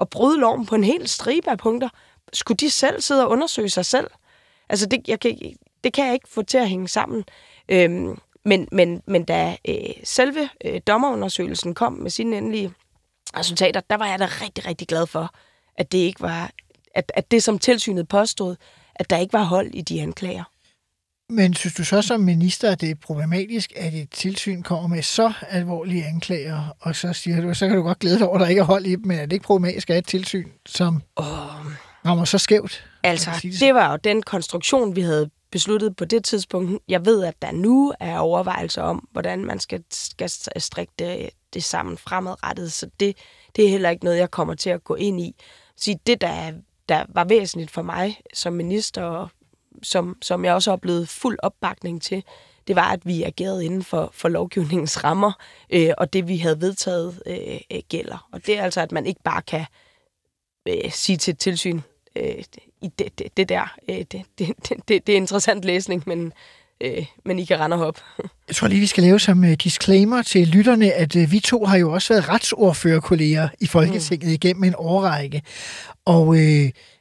at bryde loven på en hel stribe af punkter, skulle de selv sidde og undersøge sig selv? Altså det, jeg kan, det kan jeg ikke få til at hænge sammen. Øhm, men, men, men da øh, selve øh, dommerundersøgelsen kom med sine endelige resultater, der var jeg da rigtig, rigtig glad for, at det ikke var, at, at det som tilsynet påstod, at der ikke var hold i de anklager. Men synes du så som minister, at det er problematisk, at et tilsyn kommer med så alvorlige anklager, og så siger du, så kan du godt glæde dig over, at der ikke er hold i dem, men er det ikke problematisk at et tilsyn, som oh. rammer så skævt? Altså, det, det var jo den konstruktion, vi havde besluttede på det tidspunkt. Jeg ved, at der nu er overvejelser om, hvordan man skal, skal strikke det, det sammen fremadrettet, så det, det er heller ikke noget, jeg kommer til at gå ind i. Så det, der, der var væsentligt for mig som minister, og som, som jeg også oplevede fuld opbakning til, det var, at vi agerede inden for, for lovgivningens rammer, øh, og det, vi havde vedtaget, øh, øh, gælder. Og det er altså, at man ikke bare kan øh, sige til et tilsyn, øh, det, det, det der, øh, det, det, det, det er interessant læsning, men, øh, men I kan rende og (laughs) Jeg tror lige, vi skal lave som uh, disclaimer til lytterne, at uh, vi to har jo også været retsordførerkolleger i Folketinget mm. igennem en årrække. Og uh,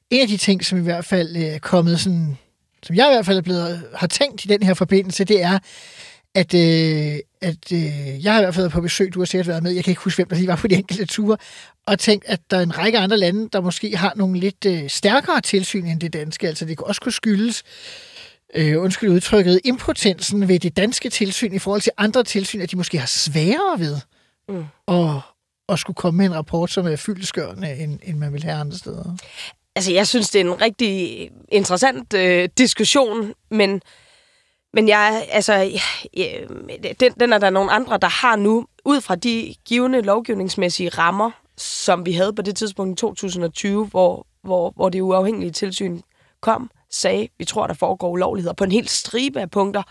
en af de ting, som i hvert fald er kommet sådan som jeg i hvert fald er blevet, har tænkt i den her forbindelse, det er, at, øh, at øh, jeg har i hvert fald været på besøg, du har sikkert været med, jeg kan ikke huske, hvem der lige var på de enkelte ture, og tænkt, at der er en række andre lande, der måske har nogle lidt øh, stærkere tilsyn end det danske. Altså det kunne også kunne skyldes, øh, undskyld udtrykket, impotensen ved det danske tilsyn i forhold til andre tilsyn, at de måske har sværere ved mm. at, at skulle komme med en rapport, som er fyldeskørende, end, end man vil have andre steder. Altså, jeg synes, det er en rigtig interessant øh, diskussion, men, men jeg, altså, den, den er der nogle andre, der har nu, ud fra de givende lovgivningsmæssige rammer, som vi havde på det tidspunkt i 2020, hvor, hvor, hvor det uafhængige tilsyn kom, sagde, vi tror, der foregår ulovligheder på en hel stribe af punkter,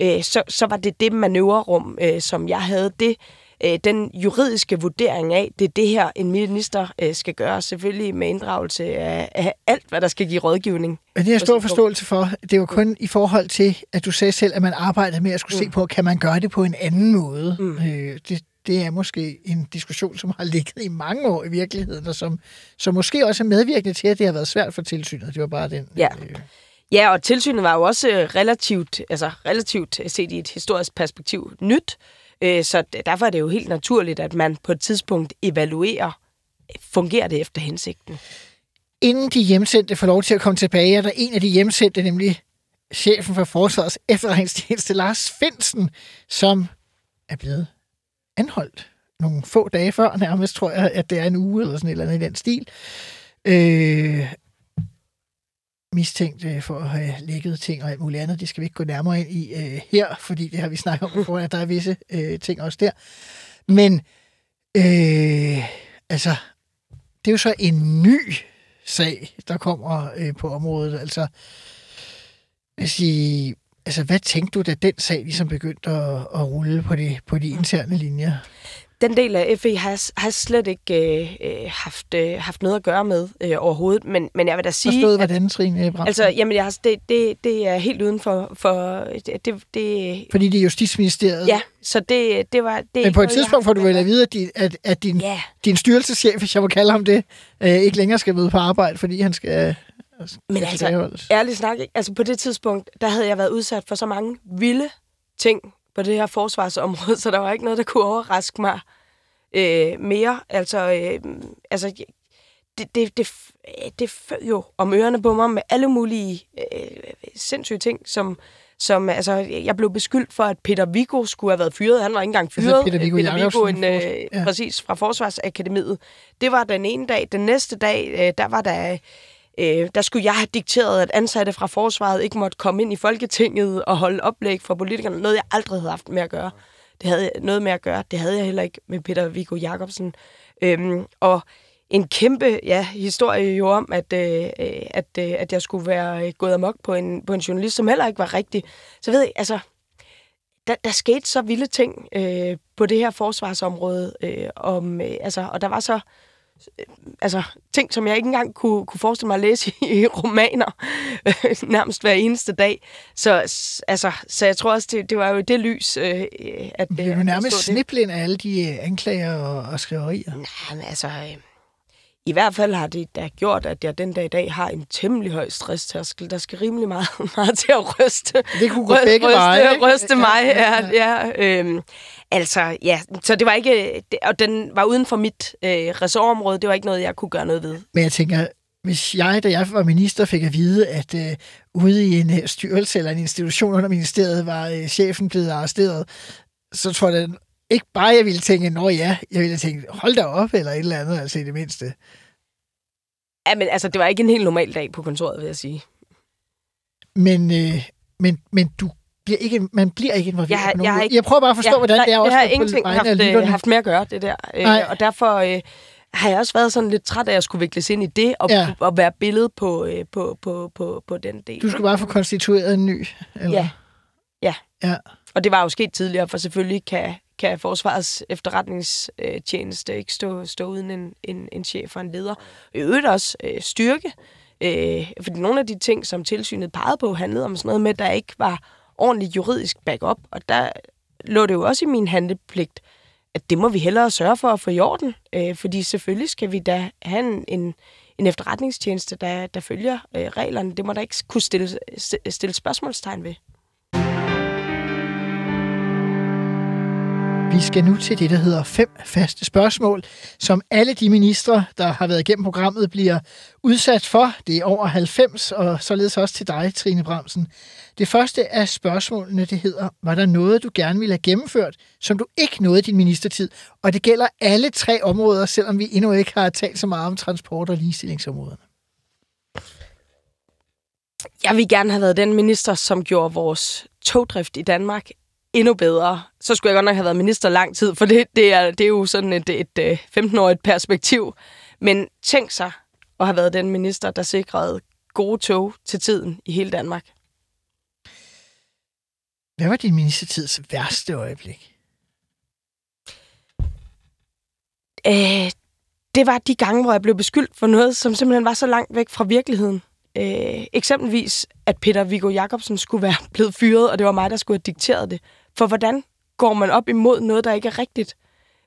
øh, så, så var det det manøvrerum, øh, som jeg havde. Det øh, den juridiske vurdering af, det er det her, en minister øh, skal gøre, selvfølgelig med inddragelse af, af alt, hvad der skal give rådgivning. Men det jeg stor forståelse for. Det var kun i forhold til, at du sagde selv, at man arbejdede med at skulle mm. se på, kan man gøre det på en anden måde. Mm. Øh, det, det er måske en diskussion, som har ligget i mange år i virkeligheden, og som, som måske også er medvirkende til, at det har været svært for tilsynet. Det var bare den... Ja. Øh, Ja, og tilsynet var jo også relativt, altså relativt set i et historisk perspektiv nyt. Øh, så derfor er det jo helt naturligt, at man på et tidspunkt evaluerer, fungerer det efter hensigten. Inden de hjemsendte får lov til at komme tilbage, er der en af de hjemsendte, nemlig chefen for Forsvarets efterretningstjeneste, Lars Finsen, som er blevet anholdt nogle få dage før, nærmest tror jeg, at det er en uge eller sådan et eller andet i den stil. Øh, mistænkt øh, for at have lækket ting og alt muligt andet. Det skal vi ikke gå nærmere ind i øh, her, fordi det har vi snakket om before, at der er visse øh, ting også der. Men øh, altså, det er jo så en ny sag, der kommer øh, på området. Altså, jeg sige, altså, hvad tænkte du, da den sag ligesom begyndte at, at rulle på de, på de interne linjer? Den del af FE har jeg, har jeg slet ikke øh, øh, haft, øh, haft noget at gøre med øh, overhovedet, men, men jeg vil da sige... Forstået, hvordan, Trine Brandt? Altså, jamen, jeg har, det, det, det er helt uden for... for det, det, Fordi det er Justitsministeriet? Ja, så det, det var... Det men på et tidspunkt får du vel at vide, at, din, at, at din, ja. din styrelseschef, hvis jeg må kalde ham det, øh, ikke længere skal møde på arbejde, fordi han skal... Men altså, ærligt snak, altså på det tidspunkt, der havde jeg været udsat for så mange vilde ting på det her forsvarsområde, (laughs) så der var ikke noget, der kunne overraske mig øh, mere. Altså, øh, altså det, det, det, det jo om ørerne på mig med alle mulige øh, sindssyge ting, som, som altså, jeg blev beskyldt for, at Peter Vigo skulle have været fyret. Han var ikke engang altså, fyret. Altså Peter Vigo, Peter Vigo en, øh, ja. præcis, fra Forsvarsakademiet. Det var den ene dag. Den næste dag, øh, der var der Øh, der skulle jeg have dikteret, at ansatte fra forsvaret ikke måtte komme ind i Folketinget og holde oplæg for politikerne. Noget, jeg aldrig havde haft med at gøre. Det havde noget med at gøre. Det havde jeg heller ikke med Peter Viggo Jacobsen. Øhm, og en kæmpe ja, historie jo om, at, øh, øh at, øh, at jeg skulle være øh, gået amok på en, på en journalist, som heller ikke var rigtig. Så ved jeg, altså, der, der skete så vilde ting øh, på det her forsvarsområde, øh, om, øh, altså, og der var så altså, ting, som jeg ikke engang kunne, kunne forestille mig at læse i, i romaner nærmest hver eneste dag. Så, altså, så jeg tror også, det, det var jo det lys, øh, at... Det er jo nærmest sniblind af alle de øh, anklager og, og skriverier. Nej, men altså... Øh, i hvert fald har det da gjort, at jeg den dag i dag har en temmelig høj stresstærskel. Der skal rimelig meget, (laughs) meget til at ryste. Det kunne gå begge veje. Ryste, ryste mig, ja. ja, ja øhm, altså, ja. Så det var ikke... Og den var uden for mit øh, ressortområde. Det var ikke noget, jeg kunne gøre noget ved. Men jeg tænker, hvis jeg, da jeg var minister, fik at vide, at øh, ude i en øh, styrelse eller en institution under ministeriet var øh, chefen blevet arresteret, så tror jeg, ikke bare, jeg ville tænke, nå ja, jeg ville tænke, hold da op, eller et eller andet, altså i det mindste. Ja, men altså, det var ikke en helt normal dag på kontoret, vil jeg sige. men, øh, men, men du bliver ikke, man bliver ikke involveret Jeg har- jeg har ikke- jeg prøver bare at forstå, Ja, hvordan nej, det er også Jeg har ingenting haft, af øh, haft med at gøre, det der. Øh, og derfor øh, har jeg også været sådan lidt træt af at skulle vikles ind i det, og, ja. og være billede på, øh, på, på, på, på den del. Du skal bare få konstitueret en ny. Eller? Ja. Ja. ja. Og det var jo sket tidligere, for selvfølgelig kan, kan Forsvarets efterretningstjeneste ikke stå, stå uden en, en, en chef og en leder. I øvrigt også øh, styrke, øh, fordi nogle af de ting, som tilsynet pegede på, handlede om sådan noget med, at der ikke var ordentligt juridisk backup, og der lå det jo også i min handlepligt, at det må vi hellere sørge for at få i orden, øh, fordi selvfølgelig skal vi da have en, en, en efterretningstjeneste, der, der følger øh, reglerne. Det må der ikke kunne stille, stille spørgsmålstegn ved. Vi skal nu til det, der hedder fem faste spørgsmål, som alle de ministre, der har været igennem programmet, bliver udsat for. Det er over 90, og således også til dig, Trine Bramsen. Det første af spørgsmålene, det hedder, var der noget, du gerne ville have gennemført, som du ikke nåede i din ministertid? Og det gælder alle tre områder, selvom vi endnu ikke har talt så meget om transport- og ligestillingsområderne. Jeg vil gerne have været den minister, som gjorde vores togdrift i Danmark endnu bedre. Så skulle jeg godt nok have været minister lang tid, for det, det, er, det er jo sådan et, et, et 15-årigt perspektiv. Men tænk sig at have været den minister, der sikrede gode tog til tiden i hele Danmark. Hvad var din ministertids værste øjeblik? Øh, det var de gange, hvor jeg blev beskyldt for noget, som simpelthen var så langt væk fra virkeligheden. Øh, eksempelvis, at Peter Viggo Jacobsen skulle være blevet fyret, og det var mig, der skulle have dikteret det. For hvordan går man op imod noget, der ikke er rigtigt?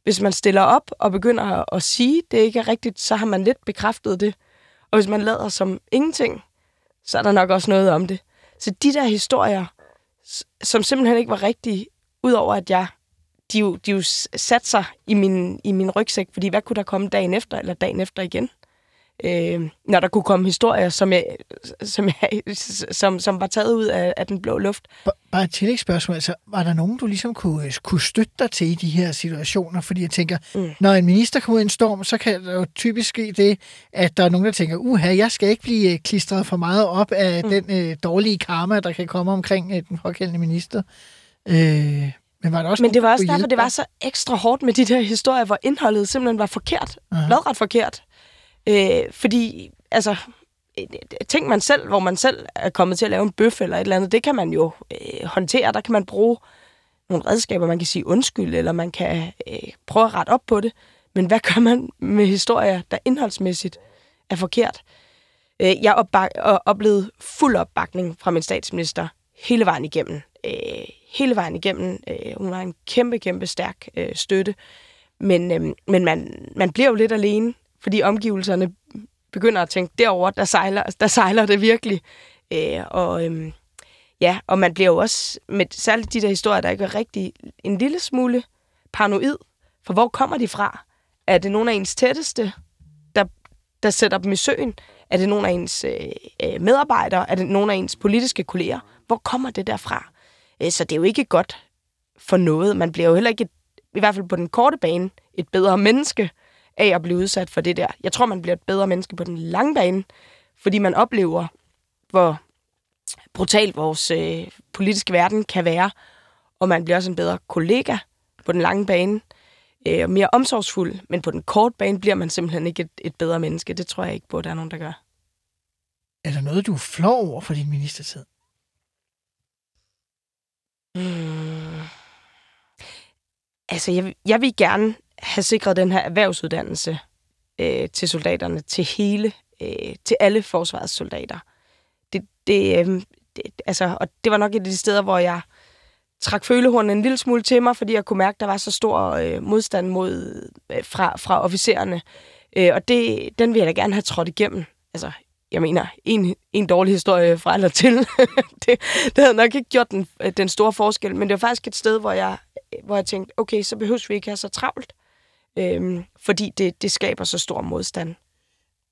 Hvis man stiller op og begynder at sige, det ikke er rigtigt, så har man lidt bekræftet det. Og hvis man lader som ingenting, så er der nok også noget om det. Så de der historier, som simpelthen ikke var rigtige, udover at jeg de jo, de jo satte sig i min, i min rygsæk, fordi hvad kunne der komme dagen efter, eller dagen efter igen? Øh, når der kunne komme historier, som, jeg, som, jeg, som, som var taget ud af, af den blå luft. Bare et tillægsspørgsmål. Altså, var der nogen, du ligesom kunne, kunne støtte dig til i de her situationer? Fordi jeg tænker, mm. når en minister kommer ud i en storm, så kan der jo typisk ske det, at der er nogen, der tænker, uha, jeg skal ikke blive øh, klistret for meget op af mm. den øh, dårlige karma, der kan komme omkring øh, den pågældende minister. Øh, men var der også Men det var også derfor, det var så ekstra hårdt med de der historier, hvor indholdet simpelthen var forkert. Aha. Lodret forkert. Øh, fordi, altså, tænk man selv, hvor man selv er kommet til at lave en bøf eller et eller andet, det kan man jo øh, håndtere. Der kan man bruge nogle redskaber, man kan sige undskyld, eller man kan øh, prøve at rette op på det. Men hvad gør man med historier, der indholdsmæssigt er forkert? Øh, jeg opbak- og oplevede fuld opbakning fra min statsminister hele vejen igennem. Øh, hele vejen igennem. Øh, hun var en kæmpe, kæmpe stærk øh, støtte. Men, øh, men man, man bliver jo lidt alene, fordi omgivelserne begynder at tænke, derover der sejler, der sejler det virkelig. Øh, og, øh, ja, og man bliver jo også, med særligt de der historier, der ikke er rigtig, en lille smule paranoid. For hvor kommer de fra? Er det nogen af ens tætteste, der, der sætter dem i søen? Er det nogen af ens øh, øh medarbejdere? Er det nogen af ens politiske kolleger? Hvor kommer det derfra? Øh, så det er jo ikke godt for noget. Man bliver jo heller ikke, et, i hvert fald på den korte bane, et bedre menneske af at blive udsat for det der. Jeg tror, man bliver et bedre menneske på den lange bane, fordi man oplever, hvor brutalt vores øh, politiske verden kan være, og man bliver også en bedre kollega på den lange bane, øh, og mere omsorgsfuld, men på den korte bane bliver man simpelthen ikke et, et bedre menneske. Det tror jeg ikke på, at der er nogen, der gør. Er der noget, du er flov over for din ministertid? Mm. Altså, jeg, jeg vil gerne have sikret den her erhvervsuddannelse øh, til soldaterne, til hele, øh, til alle forsvarets soldater. Det, det, øh, det, altså, og det var nok et af de steder, hvor jeg trak følehornene en lille smule til mig, fordi jeg kunne mærke, at der var så stor øh, modstand mod, øh, fra, fra officererne. Øh, og det, den vil jeg da gerne have trådt igennem. Altså, jeg mener, en, en dårlig historie fra eller til, (laughs) det, det havde nok ikke gjort den, øh, den store forskel, men det var faktisk et sted, hvor jeg, hvor jeg tænkte, okay, så behøver vi ikke have så travlt, øhm, fordi det, det skaber så stor modstand.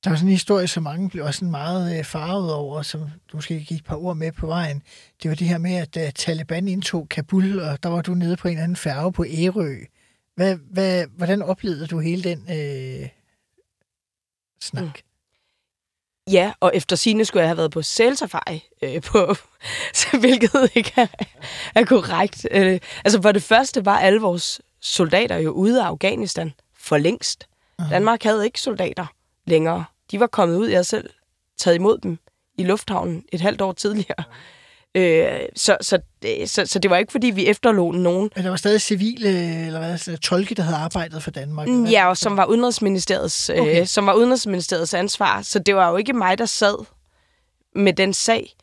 Der var sådan en historie, som mange blev også meget øh, farvet over, som du måske gik et par ord med på vejen. Det var det her med, at uh, Taliban indtog Kabul, og der var du nede på en eller anden færge på Ærø. Hvad, hvad, hvordan oplevede du hele den øh, snak? Mm. Ja, og efter sine skulle jeg have været på sælsafari, øh, på, (laughs) hvilket ikke er, er korrekt. Øh, altså for det første var alle vores soldater jo ude af Afghanistan for længst. Danmark havde ikke soldater længere. De var kommet ud, jeg havde selv taget imod dem i lufthavnen et halvt år tidligere. Øh, så, så, så, så det var ikke, fordi vi efterlod nogen. Men der var stadig civile, eller hvad, så tolke, der havde arbejdet for Danmark. Mm, hvad? Ja, og som var Udenrigsministeriets, okay. Okay. øh, som var Udenrigsministeriets ansvar. Så det var jo ikke mig, der sad med den sag.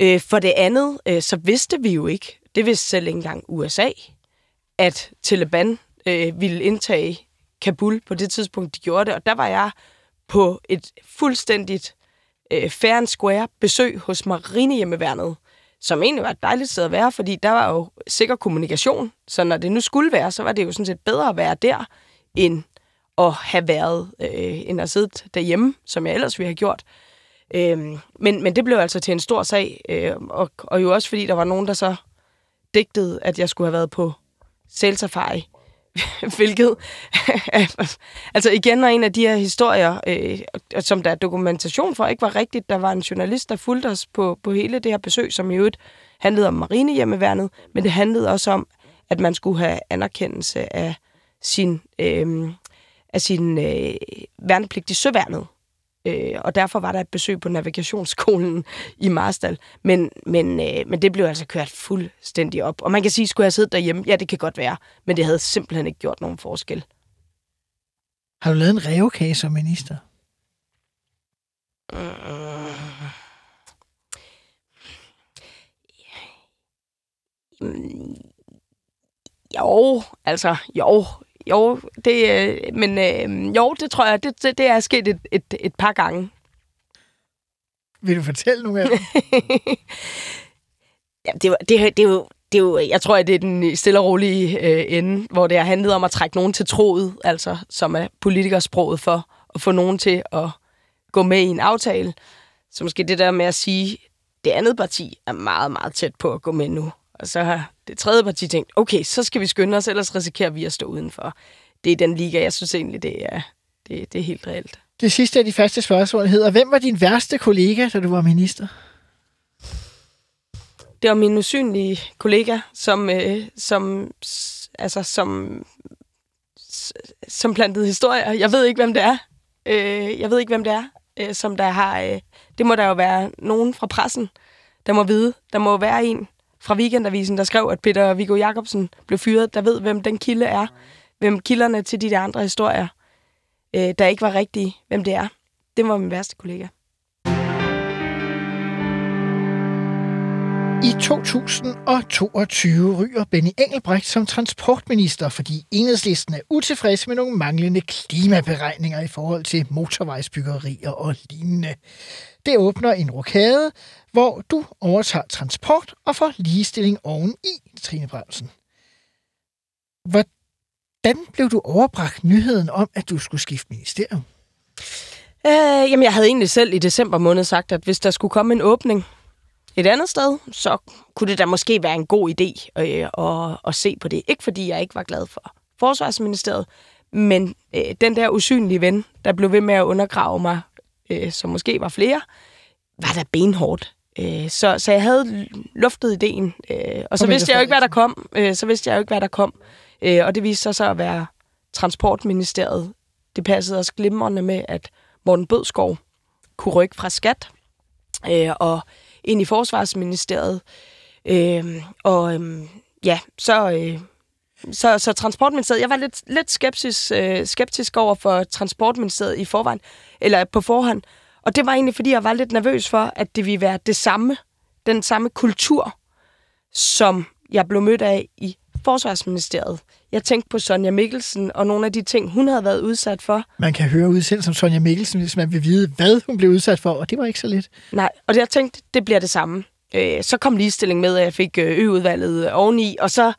Øh, for det andet, øh, så vidste vi jo ikke, det vidste selv ikke engang USA, at Taliban øh, ville indtage Kabul på det tidspunkt, de gjorde det. Og der var jeg på et fuldstændigt øh, fair and square besøg hos Marinehjemmeværnet, som egentlig var et dejligt sted at være, fordi der var jo sikker kommunikation. Så når det nu skulle være, så var det jo sådan set bedre at være der, end at have været, øh, end at sidde derhjemme, som jeg ellers ville have gjort. Øhm, men, men det blev altså til en stor sag, øh, og, og jo også fordi der var nogen, der så digtede, at jeg skulle have været på sælsafari, (laughs) hvilket (laughs) altså igen er en af de her historier, øh, som der er dokumentation for, ikke var rigtigt. Der var en journalist, der fulgte os på, på hele det her besøg, som i øvrigt handlede om marinehjemmeværnet, men det handlede også om, at man skulle have anerkendelse af sin, øh, af sin øh, værnepligt i søværnet. Øh, og derfor var der et besøg på navigationsskolen i Marstal. Men, men, øh, men det blev altså kørt fuldstændig op. Og man kan sige, skulle jeg sidde derhjemme? Ja, det kan godt være. Men det havde simpelthen ikke gjort nogen forskel. Har du lavet en revkage som minister? Mm, Jo, altså, jo, jo, det, øh, men øh, jo, det tror jeg, det, det, det er sket et, et, et par gange. (laughs) Vil du fortælle nogle af dem? Ja, det, var- det, det, er jo, det er jo, jeg tror, at det er den stille og rolige øh, ende, hvor det har handlet om at trække nogen til troet, altså som er politikersproget for at få nogen til at gå med i en aftale. Så måske det der med at sige, det andet parti er meget, meget tæt på at gå med nu. Og så har det tredje parti tænkt, okay, så skal vi skynde os, ellers risikerer vi at stå udenfor. Det er den liga, jeg synes egentlig, det er, det, det er helt reelt. Det sidste af de faste spørgsmål hedder, hvem var din værste kollega, da du var minister? Det var min usynlige kollega, som, øh, som, altså, som, som plantede historier. Jeg ved ikke, hvem det er. Øh, jeg ved ikke, hvem det er, øh, som der har... Øh, det må der jo være nogen fra pressen, der må vide. Der må være en fra Weekendavisen, der skrev, at Peter Viggo Jacobsen blev fyret, der ved, hvem den kilde er. Hvem kilderne til de der andre historier, øh, der ikke var rigtige, hvem det er. Det var min værste kollega. I 2022 ryger Benny Engelbrecht som transportminister, fordi enhedslisten er utilfreds med nogle manglende klimaberegninger i forhold til motorvejsbyggerier og lignende. Det åbner en rokade, hvor du overtager transport og får ligestilling oven i, Trine Bremsen. Hvordan blev du overbragt nyheden om, at du skulle skifte ministerium? Øh, jamen, jeg havde egentlig selv i december måned sagt, at hvis der skulle komme en åbning et andet sted, så kunne det da måske være en god idé øh, at, at se på det. Ikke fordi jeg ikke var glad for Forsvarsministeriet, men øh, den der usynlige ven, der blev ved med at undergrave mig, øh, som måske var flere, var da benhårdt. Øh, så, så jeg havde luftet ideen, øh, og så vidste jeg jo ikke, hvad der kom. Øh, så vidste jeg jo ikke, hvad der kom. Øh, og det viste sig så at være Transportministeriet. Det passede også glimrende med, at Morten Bødskov kunne rykke fra skat øh, og ind i Forsvarsministeriet. Øh, og øh, ja, så, øh, så, så Transportministeriet, jeg var lidt, lidt skeptisk, øh, skeptisk over for Transportministeriet i forvejen, eller på forhånd. Og det var egentlig, fordi jeg var lidt nervøs for, at det ville være det samme, den samme kultur, som jeg blev mødt af i Forsvarsministeriet. Jeg tænkte på Sonja Mikkelsen og nogle af de ting, hun havde været udsat for. Man kan høre udsendt som Sonja Mikkelsen, hvis man vil vide, hvad hun blev udsat for, og det var ikke så lidt. Nej, og jeg tænkte, det bliver det samme. Øh, så kom ligestilling med, at jeg fik øh, øudvalget oveni, og så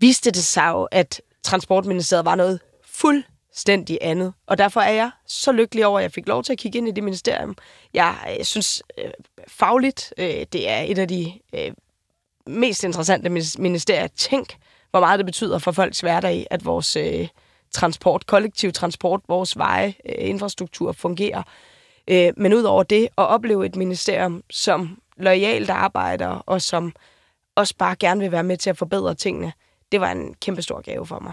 viste det sig jo, at Transportministeriet var noget fuldstændig andet. Og derfor er jeg så lykkelig over, at jeg fik lov til at kigge ind i det ministerium. Jeg øh, synes øh, fagligt, øh, det er et af de øh, mest interessante ministerier. Tænk, hvor meget det betyder for folks hverdag, at vores øh, transport, kollektiv transport, vores veje, øh, infrastruktur fungerer. Øh, men ud over det, at opleve et ministerium, som lojalt arbejder, og som også bare gerne vil være med til at forbedre tingene, det var en kæmpe stor gave for mig.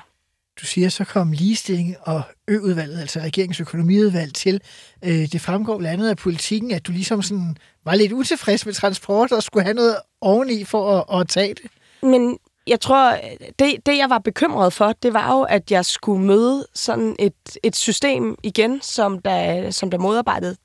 Du siger, så kom ligestilling og øudvalget, altså regeringens økonomiudvalg til. Øh, det fremgår blandt andet af politikken, at du ligesom sådan var lidt utilfreds med transport og skulle have noget oveni for at, at tage det. Men jeg tror, det, det jeg var bekymret for, det var jo, at jeg skulle møde sådan et, et system igen, som der, som der modarbejdede.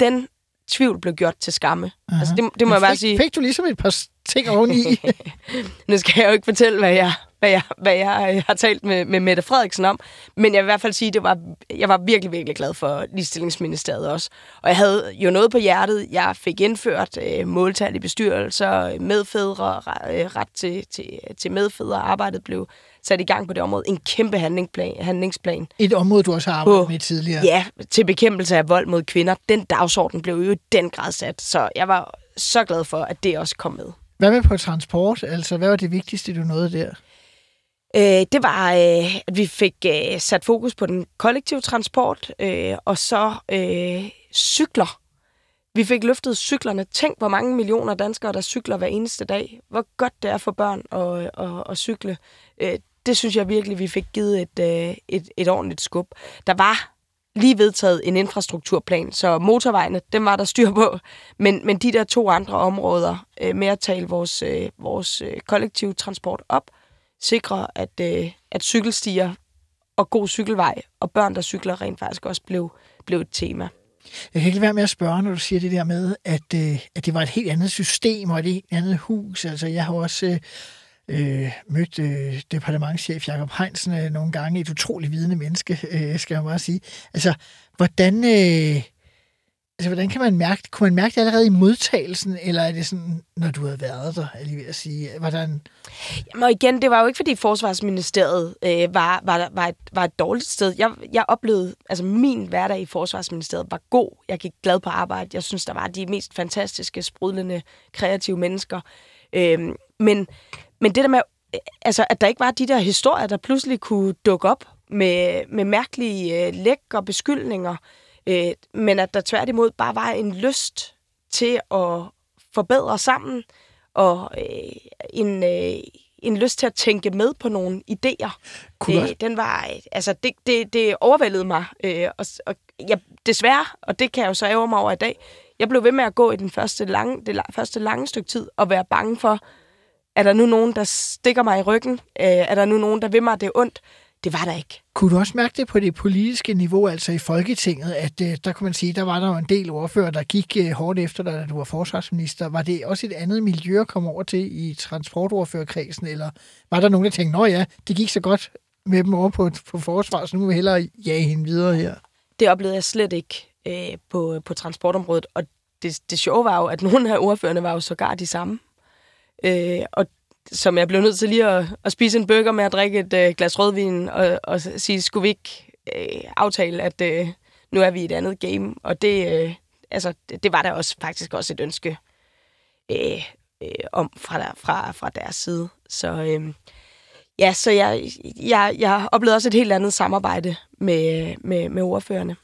Den tvivl blev gjort til skamme. Aha. Altså, det, det må Men jeg bare fik, sige. Fik du ligesom et par ting oveni? (laughs) Nu skal jeg jo ikke fortælle, hvad jeg, hvad jeg, hvad jeg har talt med, med Mette Frederiksen om, men jeg vil i hvert fald sige, at var, jeg var virkelig, virkelig glad for ligestillingsministeriet også. Og jeg havde jo noget på hjertet. Jeg fik indført øh, måltal i bestyrelser, medfædre, øh, ret til, til, til medfædre. Arbejdet blev sat i gang på det område. En kæmpe handlingsplan. handlingsplan. et område, du også har arbejdet På- med tidligere. Ja, til bekæmpelse af vold mod kvinder. Den dagsorden blev jo i den grad sat, så jeg var så glad for, at det også kom med. Hvad med på transport? Altså, hvad var det vigtigste, du nåede der? Øh, det var, øh, at vi fik øh, sat fokus på den kollektive transport, øh, og så øh, cykler. Vi fik løftet cyklerne. Tænk, hvor mange millioner danskere, der cykler hver eneste dag. Hvor godt det er for børn at, at, at cykle. Øh, det synes jeg virkelig, vi fik givet et, øh, et, et ordentligt skub. Der var lige vedtaget en infrastrukturplan, så motorvejene, dem var der styr på. Men, men de der to andre områder øh, med at tale vores, øh, vores øh, kollektive transport op, sikre, at, øh, at cykelstier og god cykelvej og børn, der cykler, rent faktisk også blev, blev et tema. Jeg kan ikke være med at spørge, når du siger det der med, at, øh, at det var et helt andet system og et helt andet hus. Altså, jeg har også øh, øh, mødt øh, departementchef Jakob Heinsen øh, nogle gange. Et utroligt vidende menneske, øh, skal jeg bare sige. Altså, hvordan... Øh, Altså, hvordan kan man mærke Kunne man mærke det allerede i modtagelsen, eller er det sådan, når du havde været der, er lige ved at sige? Var der Jamen, og igen, det var jo ikke, fordi Forsvarsministeriet øh, var, var, var, et, var et dårligt sted. Jeg, jeg oplevede, altså min hverdag i Forsvarsministeriet var god. Jeg gik glad på arbejde. Jeg synes, der var de mest fantastiske, sprudlende, kreative mennesker. Øh, men, men det der med, øh, altså, at der ikke var de der historier, der pludselig kunne dukke op med, med mærkelige øh, læk og beskyldninger, øh, men at der tværtimod bare var en lyst til at forbedre sammen, og øh, en, øh, en lyst til at tænke med på nogle idéer. Du Øh, den var, øh, altså det, det, det overvældede mig, øh, og, og jeg, desværre, og det kan jeg jo så ære mig over i dag, jeg blev ved med at gå i den første lange, det la- første lange stykke tid, og være bange for, er der nu nogen, der stikker mig i ryggen? Øh, er der nu nogen, der vil mig det ondt? Det var der ikke. Kunne du også mærke det på det politiske niveau, altså i Folketinget, at øh, der kunne man sige, der var der jo en del ordfører, der gik øh, hårdt efter dig, da du var forsvarsminister. Var det også et andet miljø at komme over til i transportordførerkredsen, eller var der nogen, der tænkte, nå ja, det gik så godt med dem over på, på forsvar, så nu må vi hellere jage hende videre her? Det oplevede jeg slet ikke øh, på, på transportområdet. Og det, det sjove var jo, at nogle af ordførerne var jo sågar de samme. Øh, og som jeg blev nødt til lige at, at spise en burger med at drikke et øh, glas rødvin og, og sige, skulle vi ikke øh, aftale, at øh, nu er vi i et andet game. Og det, øh, altså, det, det var der også faktisk også et ønske øh, øh, om fra, der, fra, fra deres side. Så øh, ja, så jeg, jeg, jeg oplevede også et helt andet samarbejde med, øh, med, med ordførerne.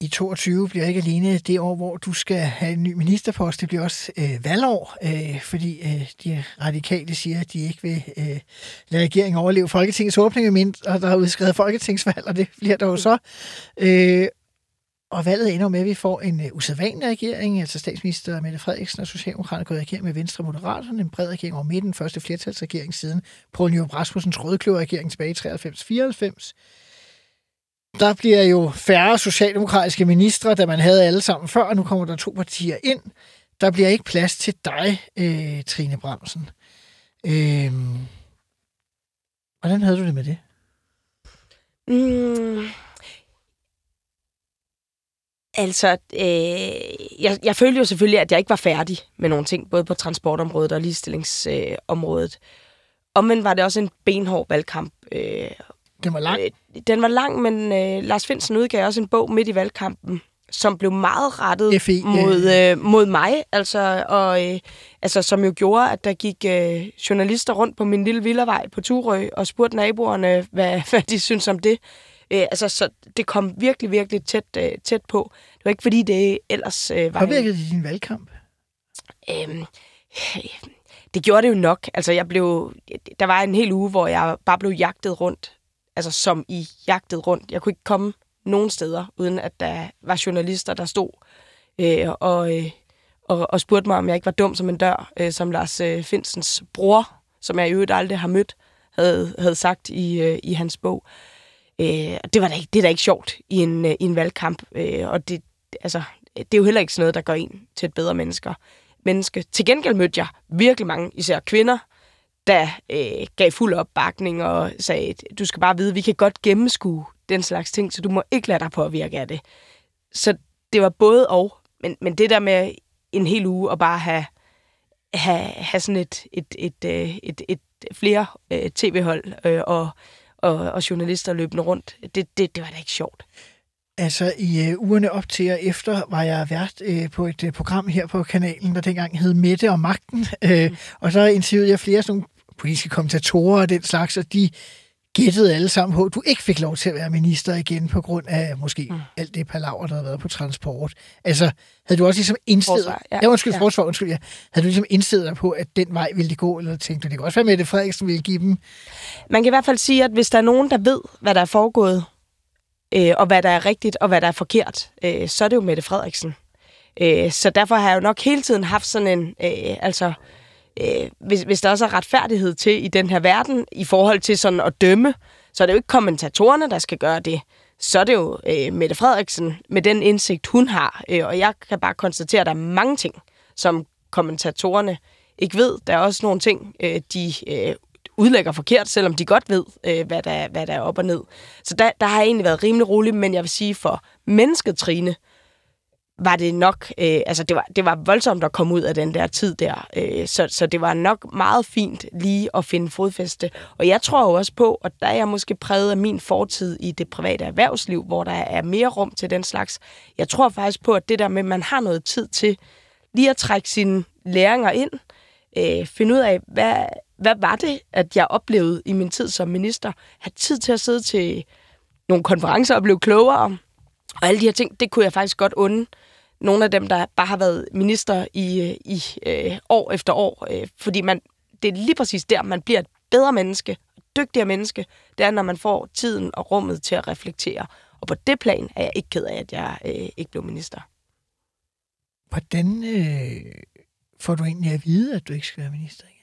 I 22 bliver ikke alene det år, hvor du skal have en ny ministerpost. Det bliver også øh, valgår, øh, fordi øh, de radikale siger, at de ikke vil øh, lade regeringen overleve Folketingets åbning, mindre og der er udskrevet folketingsvalg, og det bliver der jo så. Øh, og valget ender med, at vi får en øh, usædvanlig regering, altså statsminister Mette Frederiksen og Socialdemokraterne går i regering med Venstre og Moderaterne, en bred regering over midten, første flertalsregering siden Poul Nyrup Rasmussens rødkløverregering tilbage i 93-94. Der bliver jo færre socialdemokratiske ministre, da man havde alle sammen før, og nu kommer der to partier ind. Der bliver ikke plads til dig, øh, Trine Bramsen. Øh, hvordan havde du det med det? Mm. Altså, øh, jeg, jeg følte jo selvfølgelig, at jeg ikke var færdig med nogle ting, både på transportområdet og ligestillingsområdet. Øh, området. Omvendt var det også en benhård valgkamp. Øh, den var lang. øh, den var lang, men øh, Lars Finsen udgav også en bog midt i valgkampen, som blev meget rettet FE, mod, øh, mod mig, altså, og, øh, altså, som jo gjorde, at der gik øh, journalister rundt på min lille villavej på Turø og spurgte naboerne, hvad, (laughs) hvad de synes om det. Øh, altså, så det kom virkelig, virkelig tæt, øh, tæt på. Det var ikke, fordi det ellers øh, var... Påvirkede det din valgkamp? Øhm, det gjorde det jo nok. Altså, jeg blev, der var en hel uge, hvor jeg bare blev jagtet rundt. Altså, som i jagtet rundt. Jeg kunne ikke komme nogen steder, uden at der var journalister, der stod øh, og, øh, og, og spurgte mig, om jeg ikke var dum som en dør, øh, som Lars øh, Finsens bror, som jeg i øvrigt aldrig har mødt, havde, havde sagt i, øh, i hans bog. Øh, det, var da ikke, det er da ikke sjovt i en, øh, i en valgkamp, øh, og det, altså, det er jo heller ikke sådan noget, der gør en til et bedre mennesker. menneske. Til gengæld mødte jeg virkelig mange, især kvinder, der øh, gav fuld opbakning og sagde, du skal bare vide, vi kan godt gennemskue den slags ting, så du må ikke lade dig påvirke af det. Så det var både og, men, men det der med en hel uge og bare have, have, have sådan et, et, et, et, øh, et, et flere øh, tv-hold øh, og, og, og journalister løbende rundt, det, det, det var da ikke sjovt. Altså, i øh, ugerne op til og efter var jeg vært øh, på et øh, program her på kanalen, der dengang hed Mette og Magten. Øh, mm. Og så interviewede jeg flere sådan politiske kommentatorer og den slags, og de gættede alle sammen på, at du ikke fik lov til at være minister igen på grund af måske mm. alt det palaver, der havde været på transport. Altså, havde du også ligesom indstillet... Forsvar, ja. ja, undskyld, Ja. forsvar, undskyld, ja. Havde du ligesom indstillet dig på, at den vej ville det gå, eller tænkte du, det kan også være, Mette Frederiksen ville give dem... Man kan i hvert fald sige, at hvis der er nogen, der ved, hvad der er foregået, øh, og hvad der er rigtigt, og hvad der er forkert, øh, så er det jo Mette Frederiksen. Øh, så derfor har jeg jo nok hele tiden haft sådan en... Øh, altså, øh, hvis, hvis der også er retfærdighed til i den her verden, i forhold til sådan at dømme, så er det jo ikke kommentatorerne, der skal gøre det. Så er det jo øh, Mette Frederiksen med den indsigt, hun har. Øh, og jeg kan bare konstatere, at der er mange ting, som kommentatorerne ikke ved. Der er også nogle ting, øh, de øh, udlægger forkert, selvom de godt ved, øh, hvad, der, hvad der er op og ned. Så der, der har jeg egentlig været rimelig rolig, men jeg vil sige, for mennesket Trine, var det nok, øh, altså det var, det var voldsomt at komme ud af den der tid der, øh, så, så det var nok meget fint lige at finde fodfæste. Og jeg tror jo også på, og der er jeg måske præget af min fortid i det private erhvervsliv, hvor der er mere rum til den slags. Jeg tror faktisk på, at det der med, at man har noget tid til lige at trække sine læringer ind, øh, finde ud af, hvad, hvad var det, at jeg oplevede i min tid som minister, have tid til at sidde til nogle konferencer og blive klogere, og alle de her ting, det kunne jeg faktisk godt unde nogle af dem, der bare har været minister i, øh, i øh, år efter år. Øh, fordi man, det er lige præcis der, man bliver et bedre menneske, dygtigere menneske. Det er, når man får tiden og rummet til at reflektere. Og på det plan er jeg ikke ked af, at jeg øh, ikke blev minister. Hvordan øh, får du egentlig at vide, at du ikke skal være minister igen?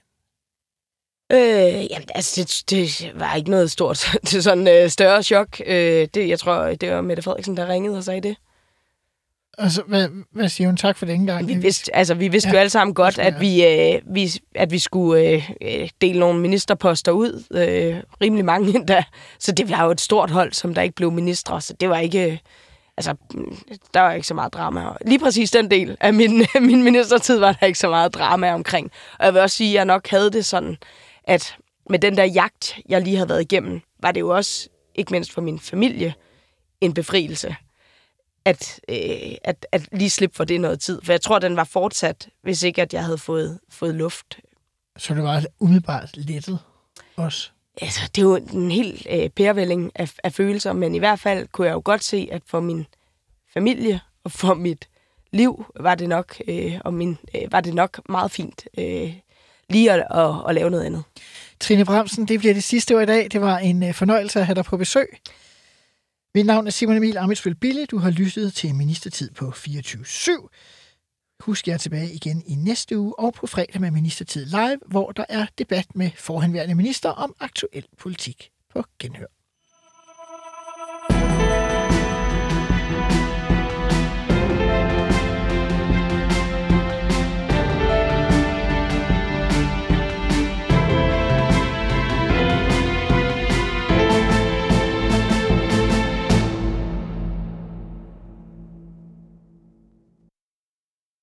Øh, jamen, altså, det, det var ikke noget stort (laughs) til sådan øh, større chok. Øh, det, jeg tror, det var Mette Frederiksen, der ringede og sagde det. Altså, hvad, hvad siger hun? Tak for den gang. Vi vidste, altså, vi vidste Ja, jo alle sammen godt, at vi, øh, vi, at vi skulle øh, øh, dele nogle ministerposter ud. Øh, rimelig mange endda. Så det var jo et stort hold, som der ikke blev ministre. Så det var ikke... Øh, altså, mm, der var ikke så meget drama. Lige præcis den del af min, (laughs) min ministertid var der ikke så meget drama omkring. Og jeg vil også sige, at jeg nok havde det sådan, at med den der jagt, jeg lige havde været igennem, var det jo også, ikke mindst for min familie, en befrielse at, øh, at, at lige slippe for det noget tid. For jeg tror, den var fortsat, hvis ikke at jeg havde fået, fået luft. Så det var umiddelbart lettet også. Altså, det er jo en helt øh, pærevælling af, af følelser, men i hvert fald kunne jeg jo godt se, at for min familie og for mit liv var det nok, øh, og min, øh, var det nok meget fint øh, lige at, at, at lave noget andet. Trine Bramsen, det bliver det sidste år i dag. Det var en øh, fornøjelse at have dig på besøg. Mit navn er Simon Emil Amitsbøl Bille. Du har lyttet til Ministertid på 24-7. Husk, jer tilbage igen i næste uge og på fredag med Ministertid Live, hvor der er debat med forhenværende minister om aktuel politik på genhør.